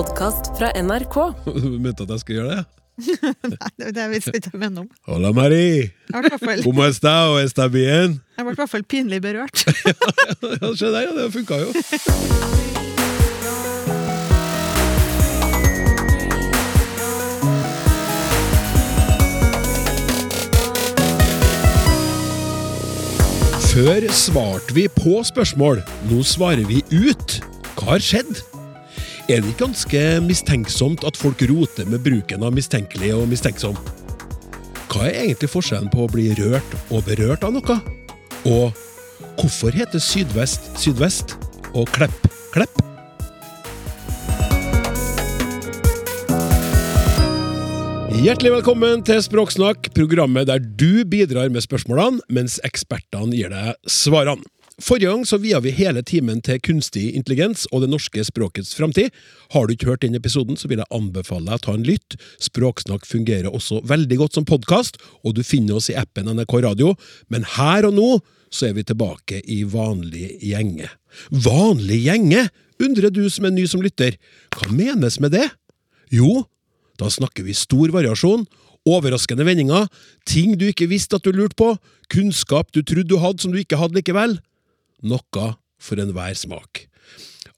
podkast fra NRK. Du mente at jeg skulle gjøre det? Nei, det, det visste jeg ikke om. Hola, Mari! Jeg ble i hvert fall, Como está o está bien? jeg ble i hvert fall pinlig berørt. Ja, se der, ja, det funka jo. Før svarte vi på spørsmål, nå svarer vi ut. Hva har skjedd? Er det ikke ganske mistenksomt at folk roter med bruken av mistenkelig og mistenksom? Hva er egentlig forskjellen på å bli rørt og berørt av noe? Og hvorfor heter sydvest sydvest og klepp klepp? Hjertelig velkommen til Språksnakk, programmet der du bidrar med spørsmålene, mens ekspertene gir deg svarene. Forrige gang så via vi hele timen til kunstig intelligens og det norske språkets framtid. Har du ikke hørt den episoden, så vil jeg anbefale deg å ta en lytt. Språksnakk fungerer også veldig godt som podkast, og du finner oss i appen NRK Radio. Men her og nå så er vi tilbake i vanlig gjenge. Vanlig gjenge? undrer du som er ny som lytter. Hva menes med det? Jo, da snakker vi stor variasjon, overraskende vendinger, ting du ikke visste at du lurte på, kunnskap du trodde du hadde som du ikke hadde likevel. Noe for enhver smak.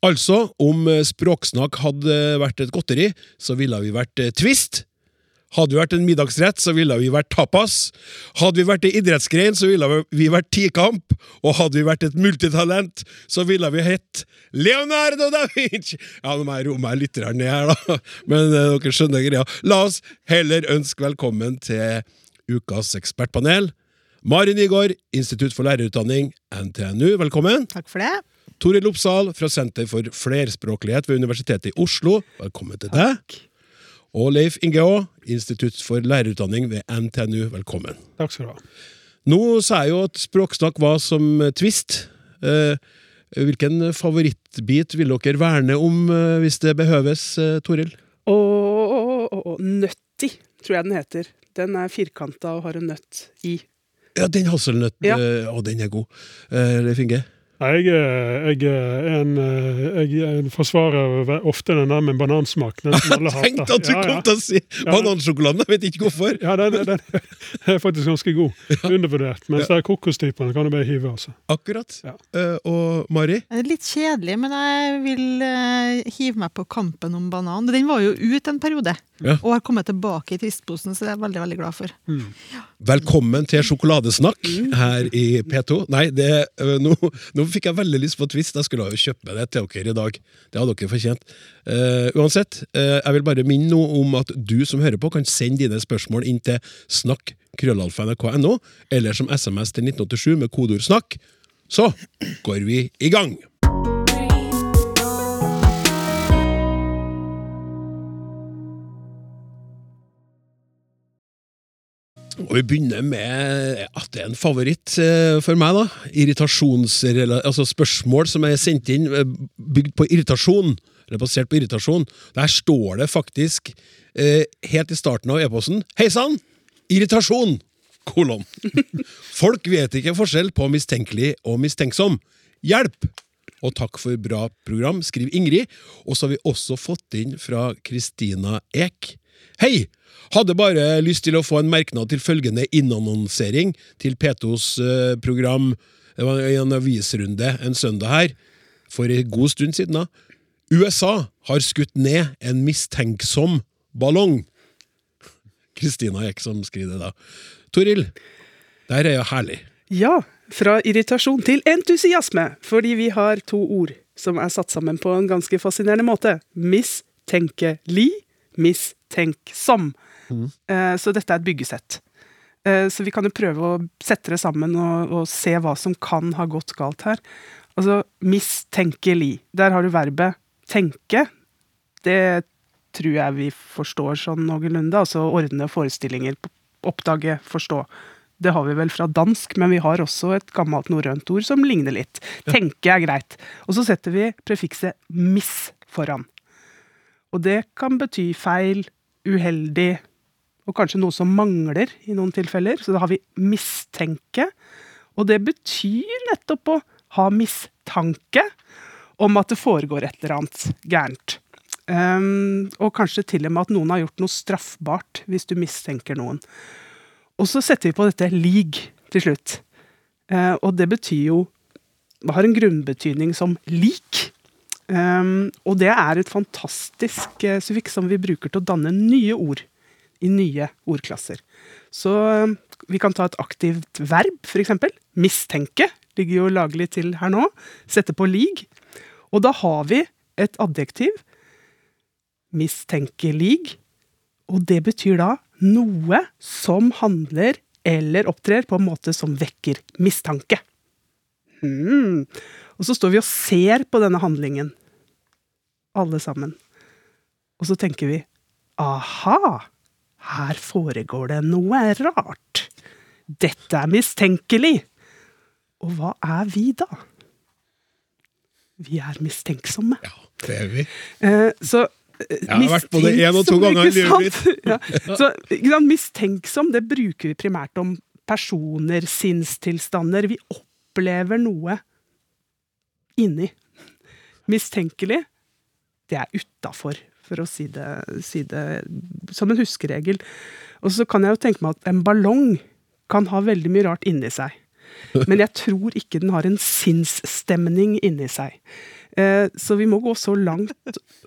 Altså, om eh, språksnakk hadde vært et godteri, så ville vi vært eh, Twist. Hadde vi vært en middagsrett, så ville vi vært tapas. Hadde vi vært en idrettsgrein, så ville vi vært tikamp. Og hadde vi vært et multitalent, så ville vi hett Leonardo da Vinci! Ja, nå må jeg roe meg litt ned her, da. Men eh, dere skjønner greia. La oss heller ønske velkommen til ukas ekspertpanel. Mari Nygaard, Institutt for lærerutdanning, NTNU, velkommen. Takk for det. Toril Oppsal fra Senter for flerspråklighet ved Universitetet i Oslo, velkommen til deg. Og Leif Inge Aa, Institutt for lærerutdanning ved NTNU, velkommen. Takk skal du ha. Nå sa jeg jo at språksnakk var som twist. Eh, hvilken favorittbit vil dere verne om eh, hvis det behøves, eh, Toril? Og nøtti, tror jeg den heter. Den er firkanta og har en nøtt i. Ja, den hasselnøtt... Ja. eh, Å, den er god. Eh, Leif Inge? Nei, Jeg, er- jeg, er en, eh, jeg er forsvarer ofte den der med banansmak. Den som Jeg tenkte at du Ja, kom ja. til å si banansjokoladen! Jeg vet ikke hvorfor. Ja, den, den er faktisk ganske god. Undervurdert. Mens er kokostypene kan du bare hive, altså. Akkurat. Ja. Uh, og Mari? Litt kjedelig, men jeg vil uh, hive meg på kampen om banan. Den var jo ut en periode, Ja. og har kommet tilbake i tvistposen, så det er jeg veldig veldig glad for. Velkommen til sjokoladesnakk her i P2. Nei, det, uh, nå, nå fikk jeg veldig lyst på Twist. Jeg skulle jo kjøpt meg det til dere i dag. Det hadde dere fortjent. Uh, uansett, uh, jeg vil bare minne noe om at du som hører på, kan sende dine spørsmål inn til snakk krøllalfa.nrk.no, eller som SMS til 1987 med kodeord 'snakk'. Så går vi i gang! Og vi begynner med at det er en favoritt eh, for meg. da. Irritasjonsrela- altså Spørsmål som er sendt inn eh, bygd på irritasjon, eller basert på irritasjon. Der står det faktisk eh, helt i starten av e-posten Hei sann! Irritasjon! Kolon. Folk vet ikke forskjell på mistenkelig og mistenksom. Hjelp! Og takk for bra program, skriver Ingrid. Og så har vi også fått inn fra Kristina Ek. Hei! Hadde bare lyst til å få en merknad til følgende innannonsering til P2s eh, program. Det var en avisrunde en søndag her, for en god stund siden. da. USA har skutt ned en mistenksom ballong. Kristina Ek som skriver det da. Toril, der er jo herlig. Ja, fra irritasjon til entusiasme, fordi vi har to ord som er satt sammen på en ganske fascinerende måte. Mistenkelig, mistenksom. Eh, Så dette er et byggesett. Uh, Så vi kan jo prøve å sette det sammen og, og se hva som kan ha gått galt her. Altså, mistenkelig. Der har du verbet tenke. Det tror jeg vi forstår sånn noenlunde. Altså ordne forestillinger, oppdage, forstå. Det har vi vel fra dansk, men vi har også et gammelt norrønt ord som ligner litt. Tenke er greit. Og så setter vi prefikset miss foran. Og det kan bety feil, uheldig, og kanskje noe som mangler i noen tilfeller. Så da har vi mistenke. Og det betyr nettopp å ha mistanke om at det foregår et eller annet gærent. Um, og kanskje til og med at noen har gjort noe straffbart, hvis du mistenker noen. Og så setter vi på dette lig til slutt. Uh, og det betyr jo Det har en grunnbetydning som lik. Um, og det er et fantastisk uh, suffiks som vi bruker til å danne nye ord i nye ordklasser. Så um, vi kan ta et aktivt verb, f.eks. Mistenke ligger jo laglig til her nå. Sette på lig. Og da har vi et adjektiv. Mistenkelig. Og det betyr da noe som handler eller opptrer på en måte som vekker mistanke. Hmm. Og så står vi og ser på denne handlingen, alle sammen. Og så tenker vi aha, her foregår det noe rart. Dette er mistenkelig. Og hva er vi da? Vi er mistenksomme. Ja, det er vi. Eh, så Jeg har vært både én og to ganger i livet mitt. ja. Så mistenksom det bruker vi primært om personer, sinnstilstander. Vi opplever noe inni. Mistenkelig, det er utafor, for å si det, si det som en huskeregel. Og så kan jeg jo tenke meg at en ballong kan ha veldig mye rart inni seg. Men jeg tror ikke den har en sinnsstemning inni seg. Eh, så vi må gå så langt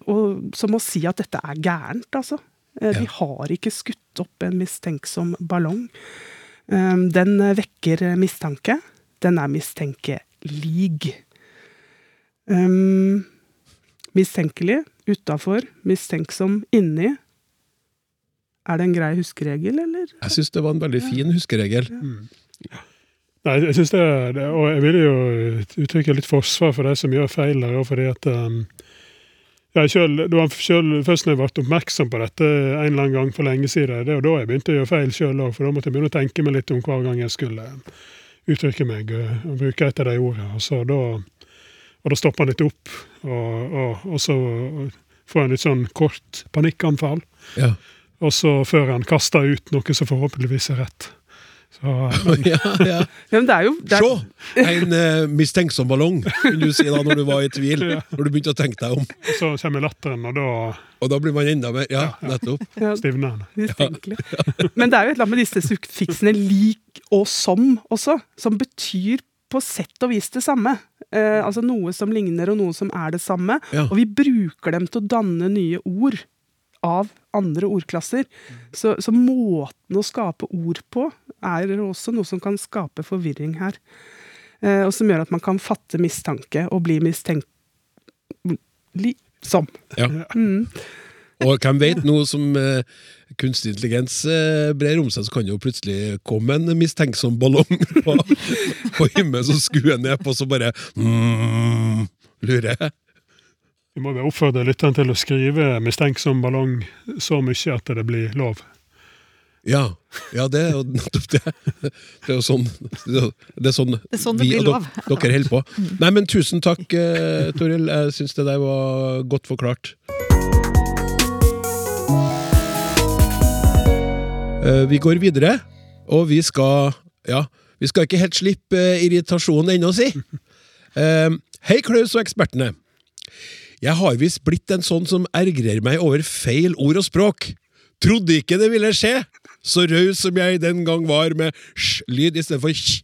og, som å si at dette er gærent, altså. Eh, Ja. De har ikke skutt opp en mistenksom ballong. Eh, den vekker mistanke. Den er mistenkelig. Um, mistenkelig utafor, mistenksom inni. Er det en grei huskeregel, eller? Jeg syns det var en veldig fin huskeregel. Nei, jeg synes det, er- det, og jeg vil jo uttrykke litt forsvar for de som gjør feil der, fordi at um, jeg selv, det var selv, Først når jeg ble oppmerksom på dette en eller annen gang for lenge siden, det var da jeg begynte å gjøre feil sjøl òg, for da måtte jeg begynne å tenke meg litt om hver gang jeg skulle uttrykke meg uh, og bruke et av de ordene. Og, så da, og da stopper han litt opp, og, og, og så får han litt sånn kort panikkanfall. Ja. Og så før han kaster ut noe som forhåpentligvis er rett. Så, men, ja, ja. Ja, men det er jo det er, Se! En uh, mistenksom ballong, kunne du si da, når du var i tvil. Ja. Når du begynte å tenke deg om. Og så kommer latteren, og da Og da blir man enda mer Ja, nettopp. ja, stivner han. Men det er jo et eller annet med disse suffiksene lik og som også, som betyr på sett og vis det samme. Eh, altså noe som ligner og noe som er det samme. Ja. Og vi bruker dem til å danne nye ord av andre ordklasser. Så, så måten å skape ord på er også noe som kan skape forvirring her. Eh, og som gjør at man kan fatte mistanke og bli mistenkt... som. Ja. Mm. Og hvem vet, nå som eh, kunstig intelligens eh, brer om seg, så kan jo plutselig komme en mistenksom ballong på, på himmelen som skuer ned på, så bare mm, lurer jeg. Vi må vel oppfordre lytteren til å skrive 'mistenksom ballong' så mye at det blir lov. Ja, ja, det er jo nettopp det. Det er jo sånn det er sånn, Det er sånn det vi blir og lov. dere, dere holder på. Nei, men tusen takk, eh, Toril. Jeg syns det der var godt forklart. Vi går videre, og vi skal Ja, vi skal ikke helt slippe eh, irritasjonen ennå, si. Eh, Hei, Klaus og ekspertene. Jeg har visst blitt en sånn som ergrer meg over feil ord og språk. Trodde ikke det ville skje, så raus som jeg den gang var med sj-lyd istedenfor kj.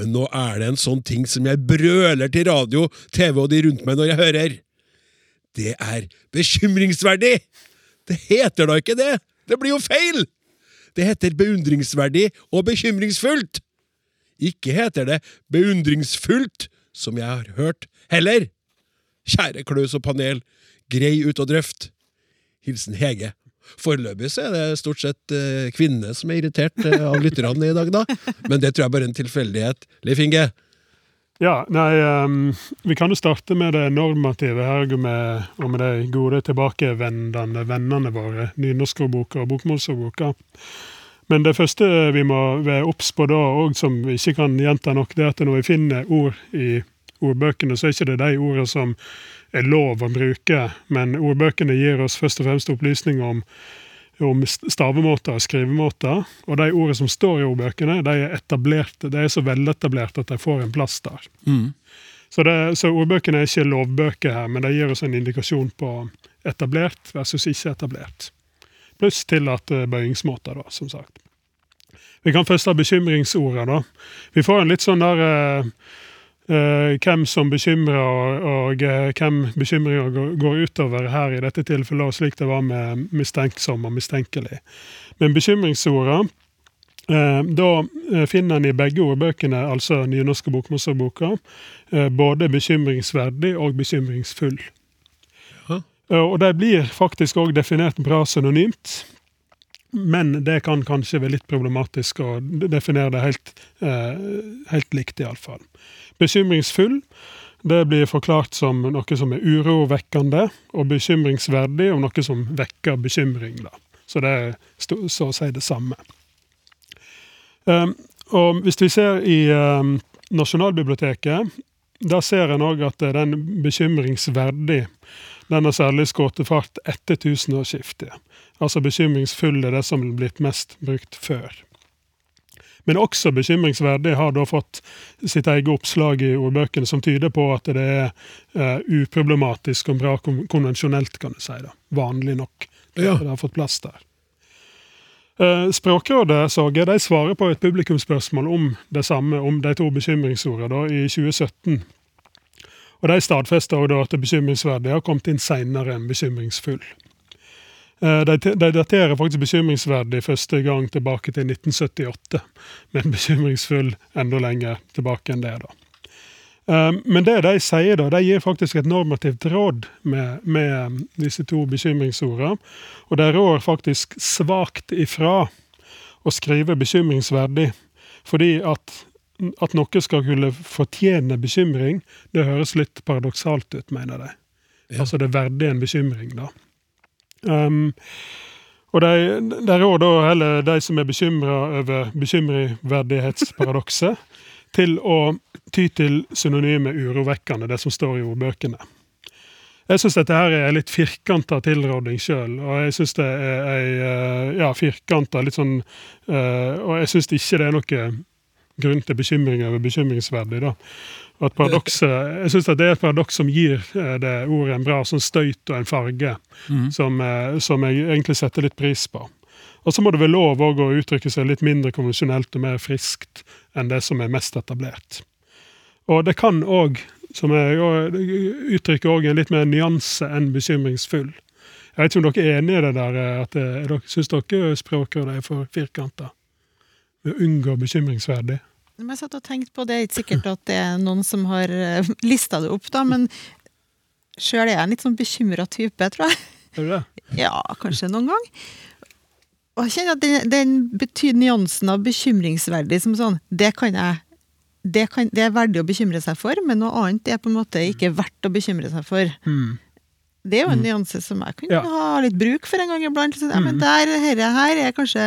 Men nå er det en sånn ting som jeg brøler til radio, TV og de rundt meg når jeg hører. Det er bekymringsverdig! Det heter da ikke det! Det blir jo feil! Det heter beundringsverdig og bekymringsfullt! Ikke heter det beundringsfullt, som jeg har hørt, heller. Kjære Klaus og panel, grei ut og drøft. Hilsen Hege. Foreløpig så er det stort sett eh, kvinnene som er irritert eh, av lytterne i dag, da. Men det tror jeg bare er en tilfeldighet. Leif Inge? Ja, nei, um, vi kan jo starte med det normative her, med, og med de gode tilbakevendende vennene våre, nynorskordboka og bokmålsordboka. Men det første vi må være obs på da, og som vi ikke kan gjenta nok, det er at når vi finner ord i ordbøkene, så er ikke det de ordene som er lov å bruke, men ordbøkene gir oss først og fremst opplysning om, om stavemåter og skrivemåter. Og de ordene som står i ordbøkene, de er etablerte, de er så veletablerte at de får en plass der. Mm. Så, det, så ordbøkene er ikke lovbøker her, men de gir oss en indikasjon på etablert versus ikke etablert. Pluss tillatte bøyingsmåter, da, som sagt. Vi kan først ha bekymringsorda, da. Vi får en litt sånn der eh, eh, hvem som bekymrer, og, og eh, hvem bekymringer går, går utover her i dette tilfellet, og slik det var med mistenksom og mistenkelig. Men bekymringsorda Eh, da eh, finner en i begge ordbøkene, altså nynorsk og bokmålsordboka, eh, både bekymringsverdig og bekymringsfull. Eh, Og de blir faktisk òg definert bra synonymt. Men det kan kanskje være litt problematisk å definere det helt, eh, helt likt, iallfall. Bekymringsfull det blir forklart som noe som er urovekkende, og bekymringsverdig om noe som vekker bekymring. Da. Så det er så å si det samme. Um, og hvis vi ser i Nasjonalbiblioteket, da ser en òg at den bekymringsverdig den har særlig skutt fart etter tusenårsskiftet. Altså bekymringsfull er det som er blitt mest brukt før. Men også bekymringsverdig har da fått sitt eget oppslag i ordbøkene som tyder på at det er uh, uproblematisk og bra konvensjonelt, kan du si. da. Vanlig nok. Ja. Det har fått plass der. Eh, Språkrådet så jeg, de svarer på et publikumsspørsmål om det samme, om de to bekymringsordene, i 2017. Og De stadfester også at bekymringsverdig har kommet inn senere enn bekymringsfull. Eh, De, de daterer faktisk bekymringsverdig første gang tilbake til 1978, men bekymringsfull enda lenger tilbake enn det. da. Eh, Men det de sier, da, de gir faktisk et normativt råd med, med disse to bekymringsordene. Og de rår faktisk svakt ifra å skrive bekymringsverdig, fordi at, at noe skal kunne fortjene bekymring, det høres litt paradoksalt ut, mener de. Ja. Altså det er verdig en bekymring, da. Um, og de, de rår da heller de som er bekymra over bekymringsverdighetsparadokset, til å ty til synonymet urovekkende, det som står i ordbøkene. Jeg syns dette her er en litt firkanta tilråding sjøl, og jeg syns det er ei eh, ja, firkanta litt sånn eh, Og jeg syns ikke det er noe grunn til bekymring over bekymringsverdig. da. Og at paradokset, Jeg syns det er et paradoks som gir eh, det ordet en bra sånn støyt og en farge, mm. som, eh, som jeg egentlig setter litt pris på. Og så må det være lov å uttrykke seg litt mindre konvensjonelt og mer friskt enn det som er mest etablert. Og det kan òg, som jeg uttrykker òg en litt mer nyanse enn bekymringsfull. Jeg vet ikke om dere er enig i det der, eh, at jeg syns dere språkrådet er for firkanta? Ved å unngå bekymringsverdig? Men Jeg satt og tenkte på det, det er ikke sikkert at det er noen som har eh, lista det opp, da, men sjøl er jeg en litt sånn bekymra type, tror jeg. Er det det? Ja, kanskje noen gang. Og jeg kjenner at den, den betyr nyansen av bekymringsverdig som sånn, det kan jeg det, kan, det er verdig å bekymre seg for, men noe annet er på en måte ikke verdt å bekymre seg for. Det er jo en nyanse som jeg kunne Ja. ha litt bruk for en gang iblant. Så, ja, men der, herre her er kanskje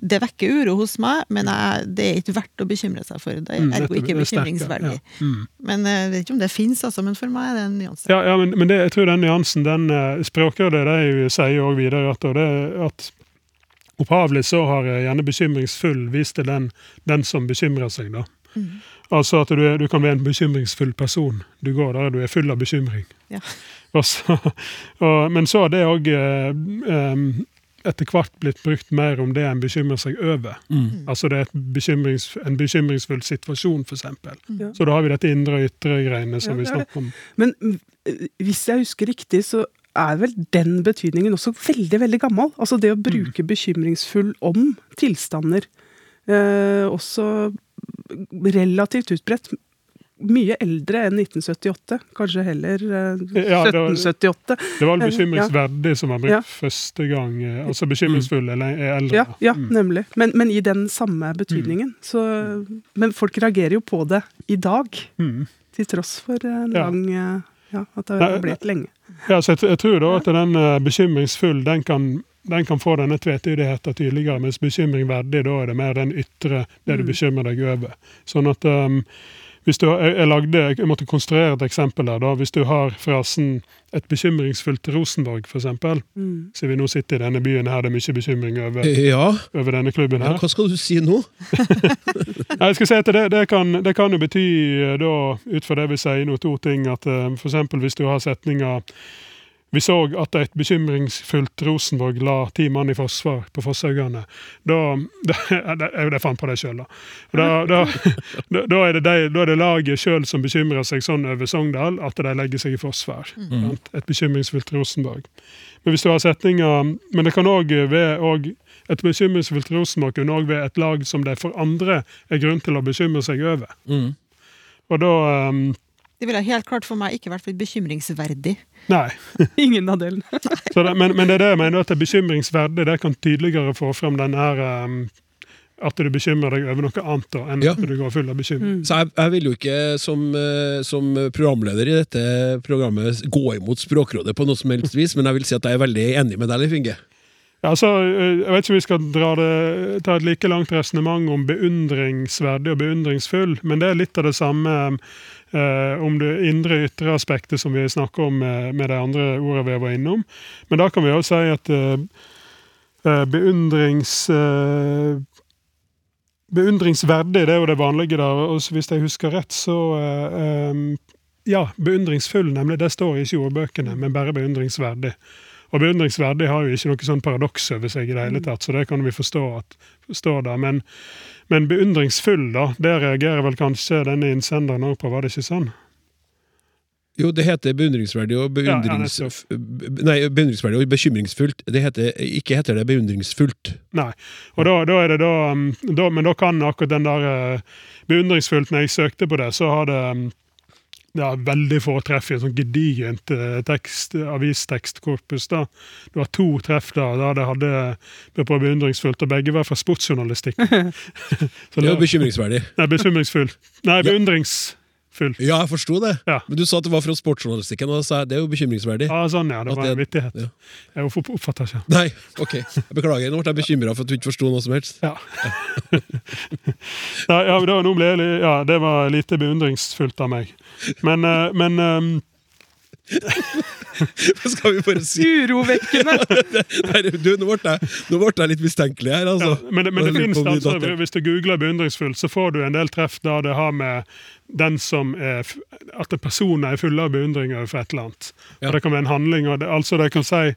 Det vekker uro hos meg, men jeg, det er ikke verdt å bekymre seg for. Det er Mm, ergo ikke er bekymringsverdig. ja. Mm. Men eh, jeg vet ikke om det fins, altså, men for meg er det en nyanse. Ja, ja men, men det, jeg tror den nyansen, den eh, Språkrådet de sier jo også videre at, og det, at opphavlig så har jeg gjerne bekymringsfull vist til den, den som bekymrer seg, da. Mm. Altså at du, er, du kan være en bekymringsfull person. Du går der du er full av bekymring. Ja. Og så, og, men så har det òg etter hvert blitt brukt mer om det en bekymrer seg over. Mm. Altså det er et bekymrings, en bekymringsfull situasjon, f.eks. Mm. Så da har vi dette indre og ytre greiene som Ja, vi er snakker om. Men mm, hvis jeg husker riktig, så er vel den betydningen også veldig veldig gammel. Altså det å bruke bekymringsfull om tilstander. Eh, også relativt utbredt. Mye eldre enn 1978. Kanskje heller eh, Ja, det var- 1778. Det var vel bekymringsverdig som var brukt Ja. første gang. eh, Altså bekymringsfull eller er eldre. Ja, ja Mm. nemlig. Men, men i den samme betydningen. Så, men folk reagerer jo på det i dag, Mm. til tross for en Ja. lang eh, Ja, at det har blitt lenge. Ja, så jeg, jeg tror da at den eh, bekymringsfull den kan, den kan få denne tvetydigheten tydeligere, mens bekymringverdig da er det mer den ytre, det du Mm. bekymrer deg over. Sånn at um, hvis du, har- jeg, lagde, jeg måtte konstruere et eksempel der. da, Hvis du har frasen 'et bekymringsfullt Rosenborg', eksempel, Mm. så vi nå sitter i denne byen her, det er mye bekymring over, Ja, over denne klubben ja, her. hva skal du si nå? Nei, jeg skal si at det, det, kan, det kan jo bety, eh, da, ut fra det vi sier nå, to ting. At f.eks. for eksempel hvis du har setninga vi så at et bekymringsfullt Rosenborg la ti mann i forsvar på Fosshaugane. Da, det, jeg fant på det sjøl, da. Da, da, da, er det de, da er det laget sjøl som bekymrer seg sånn over Sogndal at de legger seg i forsvar. sant? Et bekymringsfullt Rosenborg. Men hvis du har setninger Men det kan òg være og et bekymringsfullt Rosenborg kunne òg være et lag som det for andre er grunn til å bekymre seg over. Mm. Og da um, Det ville helt klart for meg ikke vært bekymringsverdig. Nei. Ingen av delene. Så det, men, men det er det jeg mener at det er bekymringsverdig. Det kan tydeligere få frem den her um, At du bekymrer deg over noe annet da, enn Ja. at du går full av bekymring. Så jeg, jeg vil jo ikke som, eh, som programleder i dette programmet gå imot Språkrådet på noe som helst vis, men jeg vil si at jeg er veldig enig med deg, Leif Inge. Ja, altså, eh, jeg vet ikke om vi skal dra det, ta et like langt resonnement om beundringsverdig og beundringsfull, men det er litt av det samme eh, om det indre ytre aspektet som vi snakker om med, med de andre ordene vi var innom. Men da kan vi også si at eh, eh, beundrings... Eh, beundringsverdig, det er jo det vanlige der. Og hvis jeg husker rett, så eh, Ja, beundringsfull, nemlig. Det står ikke i ordbøkene, men bare beundringsverdig. Og beundringsverdig har jo ikke noe sånn paradoks over seg i det hele tatt, så det kan vi forstå at forstå det. Men, men beundringsfull, da, det reagerer vel kanskje denne innsenderen òg på, var det ikke sånn? Jo, det heter beundringsverdig og beundrings... Ja, nei, beundringsverdig og bekymringsfullt. Det heter, ikke heter det beundringsfullt. Nei. Og da, da er det da, um, da Men da kan akkurat den der eh, beundringsfullt Når jeg søkte på det, så har det um, ja, veldig få treff i et sånn gedigent eh, tekst, avistekstkorpus. da. Det var to treff da, da det hadde ble på beundringsfullt, og begge var fra sportsjournalistikk. Så Det var det, bekymringsverdig. nei, bekymringsfull. Nei, beundringsfull. Ja, jeg forsto det. Ja. Men du sa at det var fra sportsjournalistikken, og det er jo bekymringsverdig. Ja, sånn, ja. Det var var en vittighet. ja. Jeg oppfatta ikke. Nei, ok. Jeg beklager. Nå ble jeg bekymra for at du ikke forsto noe som helst. Ja. ja, jeg, ja, det var lite beundringsfullt av meg. Men, eh, men Hva skal vi bare si? Urovekkende! Du, nå ble jeg, nå ble jeg litt mistenkelig her, altså. ja, men, det- men det finnes det, altså. Hvis du googler 'beundringsfull', så får du en del treff der det har med den som er At personen er full av beundring overfor et eller annet. Ja. Og Det kan være en handling. Og det, altså det kan si,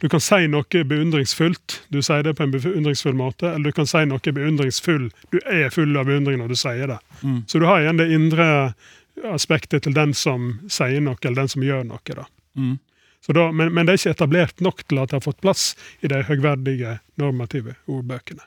du kan si noe beundringsfullt. Du sier det på en beundringsfull måte. Eller du kan si noe beundringsfull. Du er full av beundring når du sier det. Mm. Så du har igjen det indre aspektet til den som sier noe, eller den som gjør noe. da. Mm. Så da, men, men det er ikke etablert nok til at det har fått plass i de høgverdige normative ordbøkene.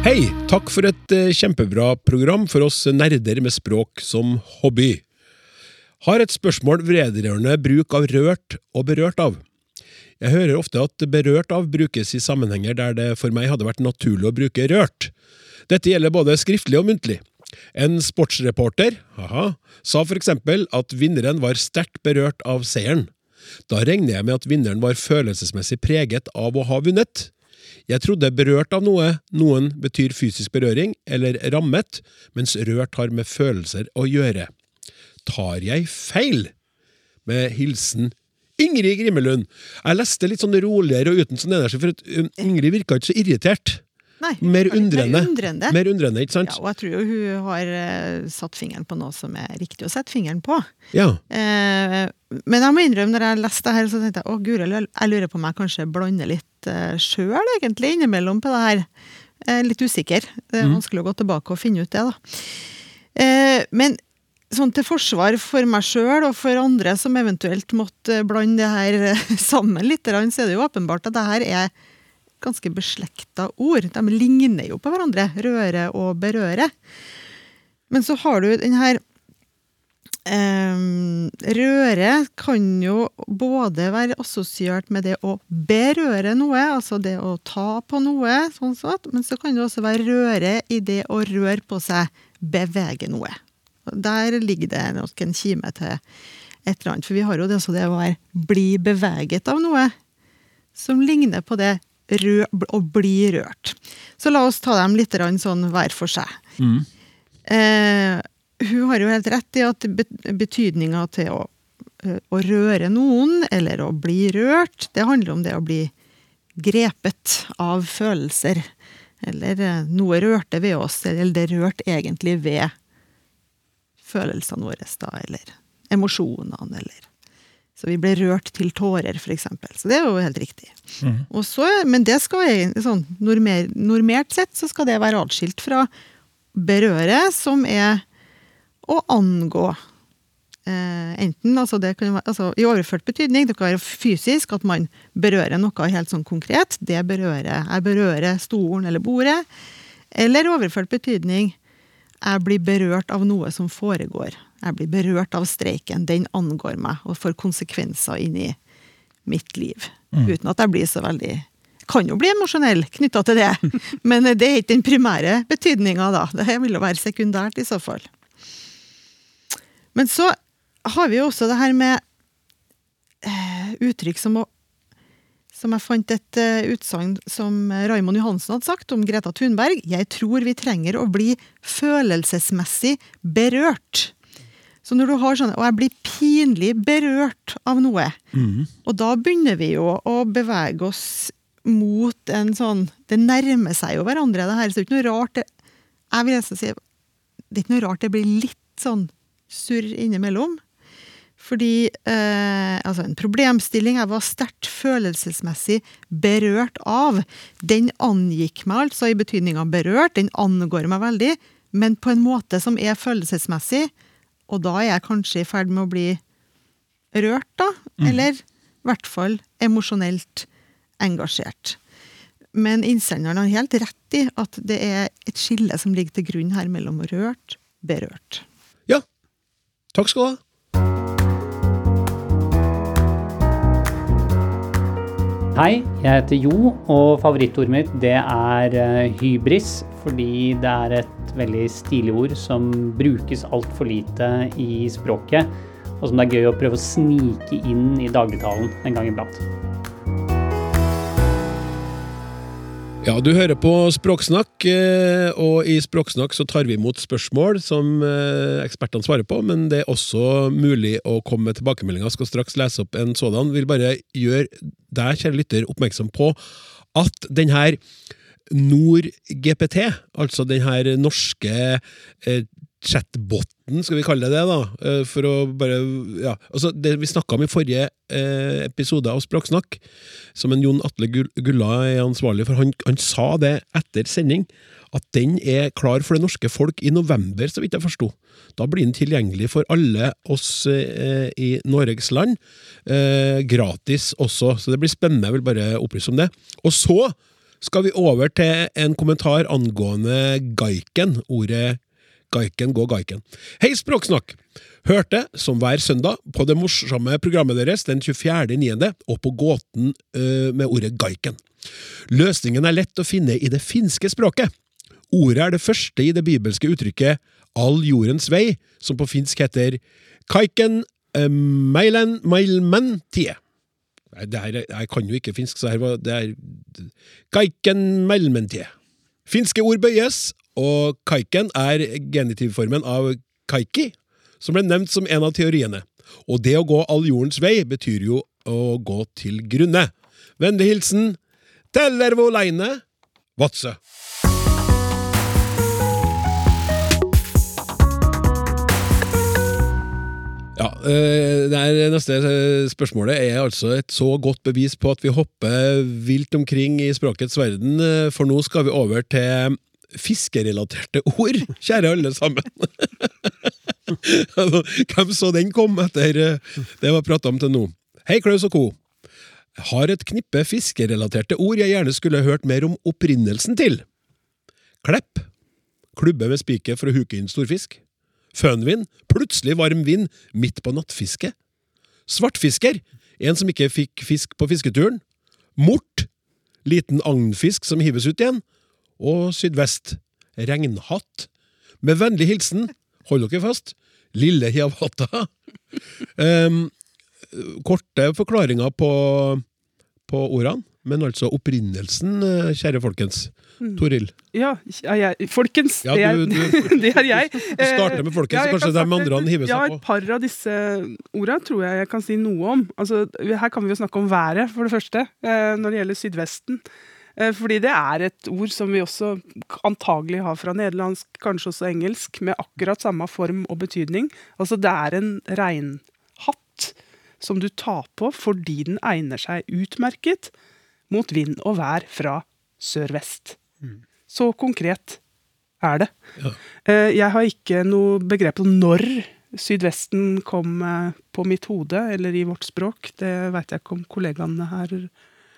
Hei! Takk for et eh, kjempebra program for oss nerder med språk som hobby. Har et spørsmål vedrørende bruk av rørt og berørt av. Jeg hører ofte at berørt av brukes i sammenhenger der det for meg hadde vært naturlig å bruke rørt. Dette gjelder både skriftlig og muntlig. En sportsreporter haha, sa for eksempel at vinneren var sterkt berørt av seieren. Da regner jeg med at vinneren var følelsesmessig preget av å ha vunnet. Jeg trodde berørt av noe, noen betyr fysisk berøring, eller rammet, mens rørt har med følelser å gjøre. Tar jeg feil? Med hilsen Ingrid Grimmelund. Jeg leste litt sånn roligere og uten sånn energi, for at um, Ingrid virka ikke så irritert. Nei, Mer Mer undrende. undrende. Mer undrende, ikke sant? Ja, og jeg tror jo hun har eh, satt fingeren på noe som er riktig å sette fingeren på. Ja. Eh, men jeg må innrømme, når jeg leste det her, så tenkte jeg å guri, jeg lurer på om jeg kanskje blander litt uh, sjøl, egentlig, innimellom på det her. Er litt usikker. Det er Mm. vanskelig å gå tilbake og finne ut det, da. Eh, men sånn til forsvar for meg sjøl og for andre som eventuelt måtte blande det her eh, sammen litt, så er det jo åpenbart at det her er ganske beslekta ord. De ligner jo på hverandre. Røre og berøre. Men så har du den her Ehm, røre kan jo både være assosiert med det å berøre noe, altså det å ta på noe, sånn sett, men så kan det også være røre i det å røre på seg, bevege noe. Der ligger det nok en kime til et eller annet, for vi har jo det også det å være bli beveget av noe, som ligner på det rø å bli rørt. Så la oss ta dem litt sånn hver for seg. Mm. Eh, hun har jo helt rett i at be- betydninga til å, eh, å røre noen, eller å bli rørt, det handler om det å bli grepet av følelser. Eller eh, noe rørte ved oss, eller det rørte egentlig ved følelsene våre, da, eller emosjonene, eller Så vi ble rørt til tårer, eksempel. Så det er jo helt riktig. Og så, men det skal egentlig sånn normer, normert sett så skal det være atskilt fra berøre, som er å angå. Eh, enten, altså det kan være, altså I overført betydning, det kan være fysisk, at man berører noe helt sånn konkret. Det berører Jeg berører stolen eller bordet. Eller overført betydning, jeg blir berørt av noe som foregår. Jeg blir berørt av streiken. Den angår meg og får konsekvenser inn i mitt liv. Uten at jeg blir så veldig Kan jo bli emosjonell knytta til det, men det er ikke den primære betydninga, da. Det vil jo være sekundært i så fall. Men så har vi jo også det her med eh, uttrykk som å som jeg fant et uh, utsagn som Raimond Johansen hadde sagt om Greta Thunberg. Jeg tror vi trenger å bli følelsesmessig berørt. Så når du har sånn Og jeg blir pinlig berørt av noe. Og da begynner vi jo å bevege oss mot en sånn Det nærmer seg jo hverandre, det her. Så det er ikke noe rart det, Jeg vil nesten si Det er ikke noe rart det blir litt sånn surr innimellom. Fordi eh, altså en problemstilling jeg var sterkt følelsesmessig berørt av, den angikk meg altså i betydninga berørt, den angår meg veldig, men på en måte som er følelsesmessig, og da er jeg kanskje i ferd med å bli rørt, da. Eller i hvert fall emosjonelt engasjert. Men innsenderen har helt rett i at det er et skille som ligger til grunn her mellom rørt, berørt. Ja. Takk skal du ha. Hei, jeg heter Jo, og favorittordet mitt det er eh, hybris. Fordi det er et veldig stilig ord som brukes altfor lite i språket. Og som det er gøy å prøve å snike inn i dagligtalen en gang iblant. Ja, du hører på Språksnakk, eh, og i Språksnakk så tar vi imot spørsmål som eh, ekspertene svarer på, men det er også mulig å komme med tilbakemeldinger. Skal straks lese opp en sådan. Vil bare gjøre deg, kjære lytter, oppmerksom på at denne NordGPT, altså denne norske eh, chatboten, skal vi kalle det det, da, eh, for å bare ja, altså Det vi snakka om i forrige eh, episode av Språksnakk, som en Jon Atle Gull- Gulla er ansvarlig for, han, han sa det etter sending, at den er klar for det norske folk i november, så vidt jeg forsto. Da blir den tilgjengelig for alle oss eh, i Norges land, eh, gratis også, så det blir spennende, jeg vil bare opplyse om det. Og så skal vi over til en kommentar angående gaiken, ordet Gaiken, gå Gaiken. Hei, Språksnakk! Hørte, som hver søndag, på det morsomme programmet deres den 24.9. og på gåten øh, med ordet Gaiken. Løsningen er lett å finne i det finske språket. Ordet er det første i det bibelske uttrykket all jordens vei, som på finsk heter kaiken øh, meilen meilmen tie. Nei, her, er- jeg kan jo ikke finsk, så her var det er kaiken meilmentie. Finske ord bøyes, og kaiken er genitivformen av kaiki, som ble nevnt som en av teoriene. Og det å gå all jordens vei betyr jo å gå til grunne. Vennlig hilsen Tellervoleine Vadsø. Ja, eh, det er Neste eh, spørsmålet er altså et så godt bevis på at vi hopper vilt omkring i språkets verden, eh, for nå skal vi over til fiskerelaterte ord, kjære alle sammen. Altså, Hvem så den kom etter eh, det vi har prata om til nå? Hei, Klaus og co. Har et knippe fiskerelaterte ord jeg gjerne skulle hørt mer om opprinnelsen til. Klepp. Klubbe med spiker for å huke inn storfisk. Fønvind. Plutselig varm vind midt på nattfiske. Svartfisker. En som ikke fikk fisk på fisketuren. Mort. Liten agnfisk som hives ut igjen. Og sydvest. Regnhatt. Med vennlig hilsen, hold dere fast, Lille Hiawatha. Um, korte forklaringer på, på ordene, men altså opprinnelsen, eh, kjære folkens. Toril. Ja, ja, jeg, folkens. Ja, det, du- du- det er jeg. Du starter med folkens, Ja, så kanskje kan de andre hiver Ja, seg et par av disse orda tror jeg jeg kan si noe om. Altså, her kan vi jo snakke om været, for det første, eh, når det gjelder Sydvesten. Eh, Fordi det er et ord som vi også antagelig har fra nederlandsk, kanskje også engelsk, med akkurat samme form og betydning. Altså det er en regnhatt som du tar på fordi den egner seg utmerket mot vind og vær fra sør-vest. Så konkret er det. Ja. Eh, Jeg har ikke noe begrep om når Sydvesten kom eh, på mitt hode, eller i vårt språk. Det veit jeg ikke om kollegaene her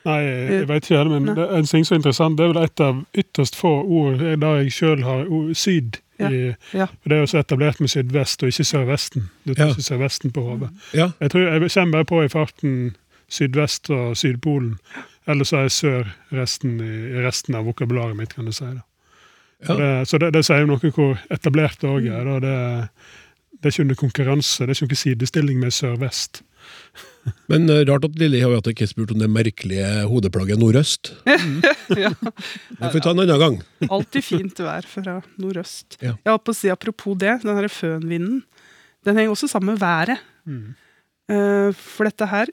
Nei, jeg vet ikke heller, men Nei. er en ting som er interessant, det er vel et av ytterst få ord der jeg sjøl har ord, syd Ja, i ja. for Det er jo så etablert med sydvest og ikke sørvesten. Du tar Ja. ikke sørvesten på hodet. Ja, Jeg tror jeg kommer bare på i farten sydvest og Sydpolen. Eller så er sør resten i, i resten av vokabularet mitt, kan du si. da. Ja. Det, så det, det sier jo noe hvor etablert det òg er. Da. Det, det er ikke under konkurranse, det er ikke noen sidestilling med sør-vest. Men eh, rart at Lilly har ikke spurt om det merkelige hodeplagget nordøst. ja. Det får vi ta en annen gang. Alltid fint vær fra nordøst. Ja. Jeg holdt på å si Apropos det, den her fønvinden. Den henger også sammen med været. Mm. For dette her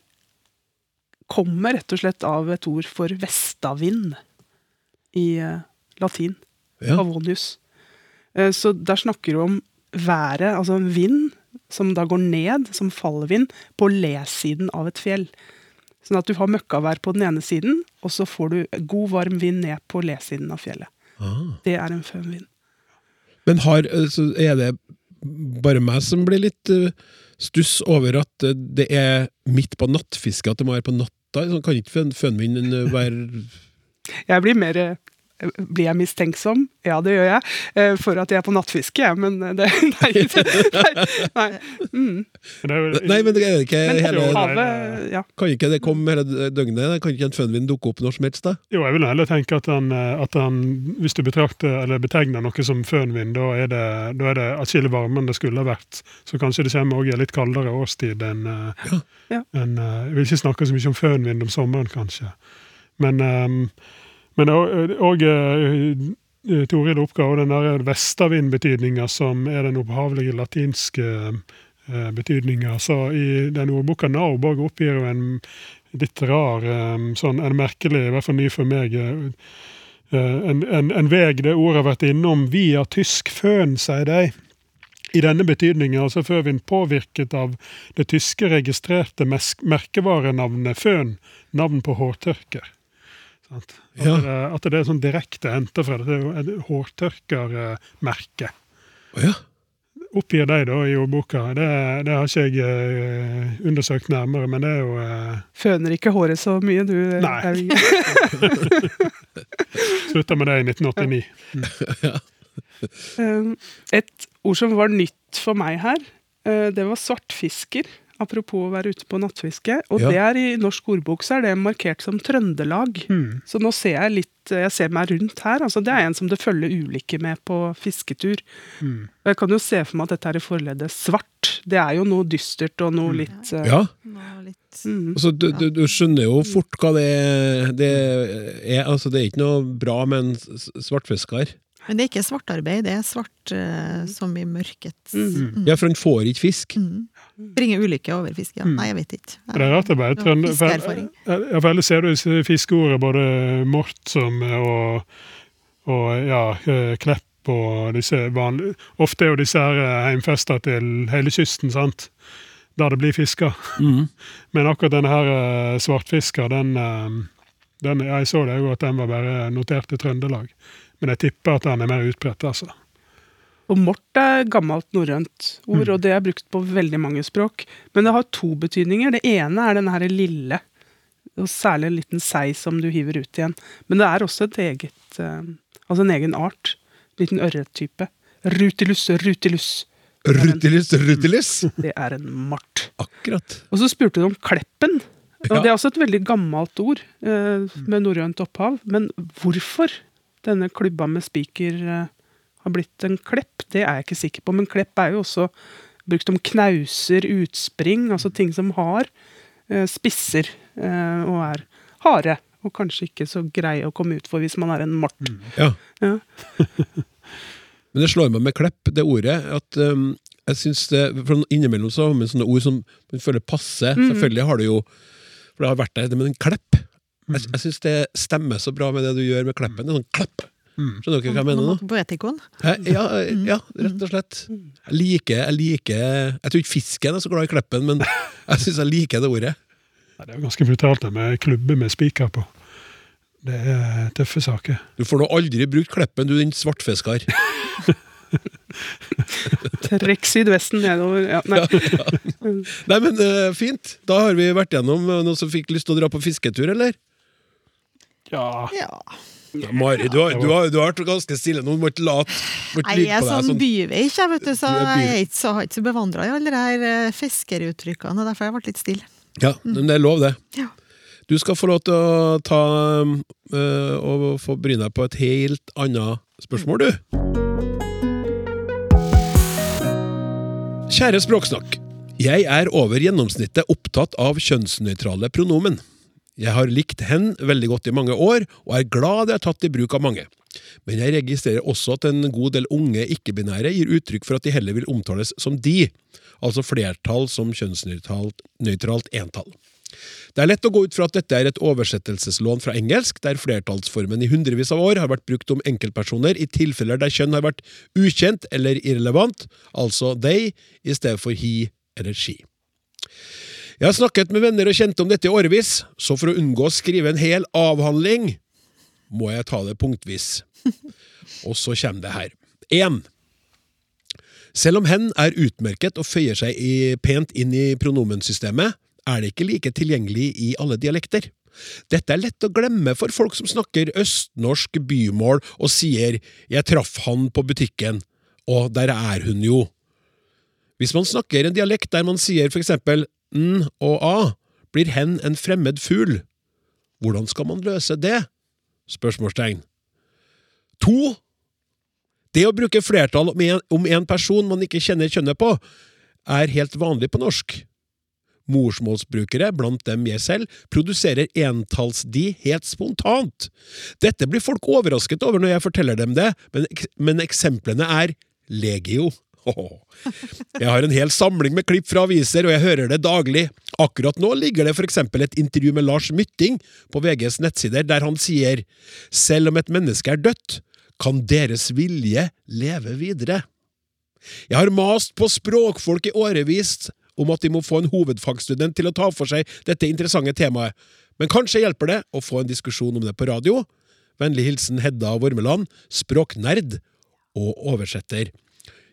kommer rett og slett av et ord for vestavind i eh, latin. Ja. Pavonius. Eh, Så der snakker du om været, altså en vind som da går ned, som fallvind, på lesiden av et fjell. Sånn at du har møkkavær på den ene siden, og så får du god, varm vind ned på lesiden av fjellet. Ah. Det er en fønvind. Men har, eh, så er det bare meg som blir litt eh, stuss over at eh, det er midt på nattfiske, at det må være på natta? Så kan ikke fønvinden være Jeg blir mer Blir jeg mistenksom? Ja, det gjør jeg. eh, For at jeg er på nattfiske, jeg. Men eh, det Nei. nei, nei. Mm. Men det jo, Nei, men det er ikke Men hele havet Ja. Kan ikke det komme hele døgnet? Kan ikke en fønvind dukke opp når som helst? da? Jo, jeg vil heller tenke at han, eh, at han hvis du betrakter eller betegner noe som fønvind, da er det, da er det atskillig varmere enn det skulle ha vært. Så kanskje det kommer også i en litt kaldere årstid enn eh, Ja. eh, Jeg vil ikke snakke så mye om fønvind om sommeren, kanskje. Men, um, men òg Toril oppga den der vestavindbetydninga som er den opphavlige latinske eh, betydninga. Så i den ordboka Nauborg oppgir jo en litt rar, eh, sånn, en merkelig, i hvert fall ny for meg, eh, en, en, en veg det ordet har vært innom via tysk føn, sier de. I denne betydningen, altså førvind påvirket av det tyske registrerte merkevarenavnet føn, navn på hårtørker. At, Ja. det, at det er sånn direkte henta fra det, det er jo et hårtørkermerke. Å ja. Oppgir de da i ordboka. Det, det har ikke jeg eh, undersøkt nærmere, men det er jo eh, Føner ikke håret så mye, du. Nei. Slutta med det i 1989. Um, Et ord som var nytt for meg her, eh, det var svartfisker. Apropos å være ute på nattfiske. Og Ja. det er i norsk ordbok så er det markert som Trøndelag. Mm. Så nå ser jeg litt Jeg ser meg rundt her. altså Det er en som det følger ulykke med på fisketur. Mm. Og Jeg kan jo se for meg at dette er i forleddet svart. Det er jo noe dystert og noe litt uh, ja. Mm. Altså, du, du, du skjønner jo fort hva det er. Det er, altså, det er ikke noe bra med en svartfisker. Men det er ikke svartarbeid, det er svart uh, som i mørket. Mm. Ja, for han får ikke fisk. Mm. Bringer ulykke over fisken? Mm. Nei, jeg vet ikke. Det er rart det bare trønder... for-. Ellers ser du disse fiskeordene, både mort som og, og ja, eh, klepp og disse vanlige Ofte er jo disse her eh, heimfesta til hele kysten, sant? Der det blir fiska. Mm. Men akkurat denne her eh, svartfiska, den, den Jeg så det jo at den var bare notert i Trøndelag. Men jeg tipper at den er mer utbredt, altså. Og mort er gammelt norrønt ord, Mm. og det er brukt på veldig mange språk. Men det har to betydninger. Det ene er denne her lille, og særlig en liten sei som du hiver ut igjen. Men det er også et eget, eh, altså en egen art. En Liten ørrettype. Rutilus, rutilus. Rutilus, rutilus! Det er en mart. Akkurat. Og så spurte du om kleppen. Og Det er også et veldig gammelt ord eh, med norrønt opphav. Men hvorfor denne klubba med spiker eh, har blitt en klepp, det er jeg ikke sikker på. Men klepp er jo også brukt om knauser, utspring, altså ting som har eh, spisser eh, og er harde. Og kanskje ikke så greie å komme ut for hvis man er en mort. Ja. Ja. Men det slår meg med klepp, det ordet, at um, jeg synes det, for Innimellom så har man sånne ord som man føler passer. Mm. Selvfølgelig har du jo For det har vært der, det med en klepp. Jeg, jeg syns det stemmer så bra med det du gjør med kleppen. Det er sånn klepp. Skjønner dere hva jeg mener nå? Poetikon. Ja, ja, rett og slett. Jeg liker, jeg liker Jeg tror ikke fisken er så glad i kleppen, men jeg syns jeg liker det ordet. Det er jo ganske brutalt det med klubber med spiker på. Det er tøffe saker. Du får nå aldri brukt kleppen, du din svartfisker. Trekk sydvesten nedover. Ja, nei. Nei, men uh, fint. Da har vi vært gjennom eh, noen som fikk lyst til å dra på fisketur, eller? Ja, Ja. Mari, du har, du, har, du har vært ganske stille nå. Du må ikke late Jeg er sånn Sånn. byveik, jeg, vet du, så jeg er ikke så, har ikke så bevandra i alle de her eh, fiskeruttrykkene. Derfor har jeg vært litt stille. Ja, men det er lov, det. Ja. Du skal få lov til å ta øh, og få bryne deg på et helt annet spørsmål, du. Kjære Språksnakk. Jeg er over gjennomsnittet opptatt av kjønnsnøytrale pronomen. Jeg har likt hen veldig godt i mange år, og er glad det er tatt i bruk av mange. Men jeg registrerer også at en god del unge ikke-binære gir uttrykk for at de heller vil omtales som de, altså flertall som kjønnsnøytralt entall. Det er lett å gå ut fra at dette er et oversettelseslån fra engelsk, der flertallsformen i hundrevis av år har vært brukt om enkeltpersoner i tilfeller der kjønn har vært ukjent eller irrelevant, altså they i stedet for he eller she. Jeg har snakket med venner og kjente om dette i årevis, så for å unngå å skrive en hel avhandling, må jeg ta det punktvis. Og så kommer det her. 1. Selv om hen er utmerket og føyer seg i, pent inn i pronomensystemet, er det ikke like tilgjengelig i alle dialekter. Dette er lett å glemme for folk som snakker østnorsk bymål og sier 'jeg traff han på butikken', og 'der er hun jo'. Hvis man snakker en dialekt der man sier for eksempel n og a, blir hen en fremmed fugl. Hvordan skal man løse det? Spørsmålstegn. To. Det å bruke flertall om en, person man ikke kjenner kjønnet på, er helt vanlig på norsk. Morsmålsbrukere, blant dem jeg selv, produserer entalls-de helt spontant. Dette blir folk overrasket over når jeg forteller dem det, men, men eksemplene er legio. Jeg har en hel samling med klipp fra aviser, og jeg hører det daglig. Akkurat nå ligger det eksempel et intervju med Lars Mytting på VGs nettsider, der han sier selv om et menneske er dødt, kan deres vilje leve videre. Jeg har mast på språkfolk i årevis om at de må få en hovedfagsstudent til å ta for seg dette interessante temaet, men kanskje hjelper det å få en diskusjon om det på radio? Vennlig hilsen Hedda Vormeland, språknerd og oversetter.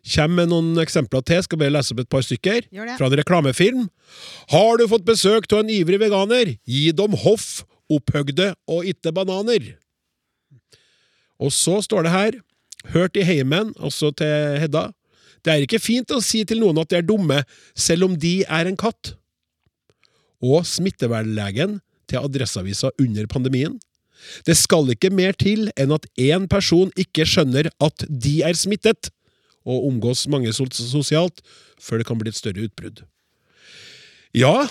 Kjem med noen eksempler til, skal bare lese opp et par stykker. Fra en reklamefilm. Har du fått besøk av en ivrig veganer? Gi dem hoff, opphøgde og itte bananer. Og så står det her, hørt i heimen, altså til Hedda, det er ikke fint å si til noen at de er dumme, selv om de er en katt. Og smittevernlegen til Adresseavisa under pandemien. Det skal ikke mer til enn at én person ikke skjønner at de er smittet, og omgås mange sosialt, før det kan bli et større utbrudd. Ja,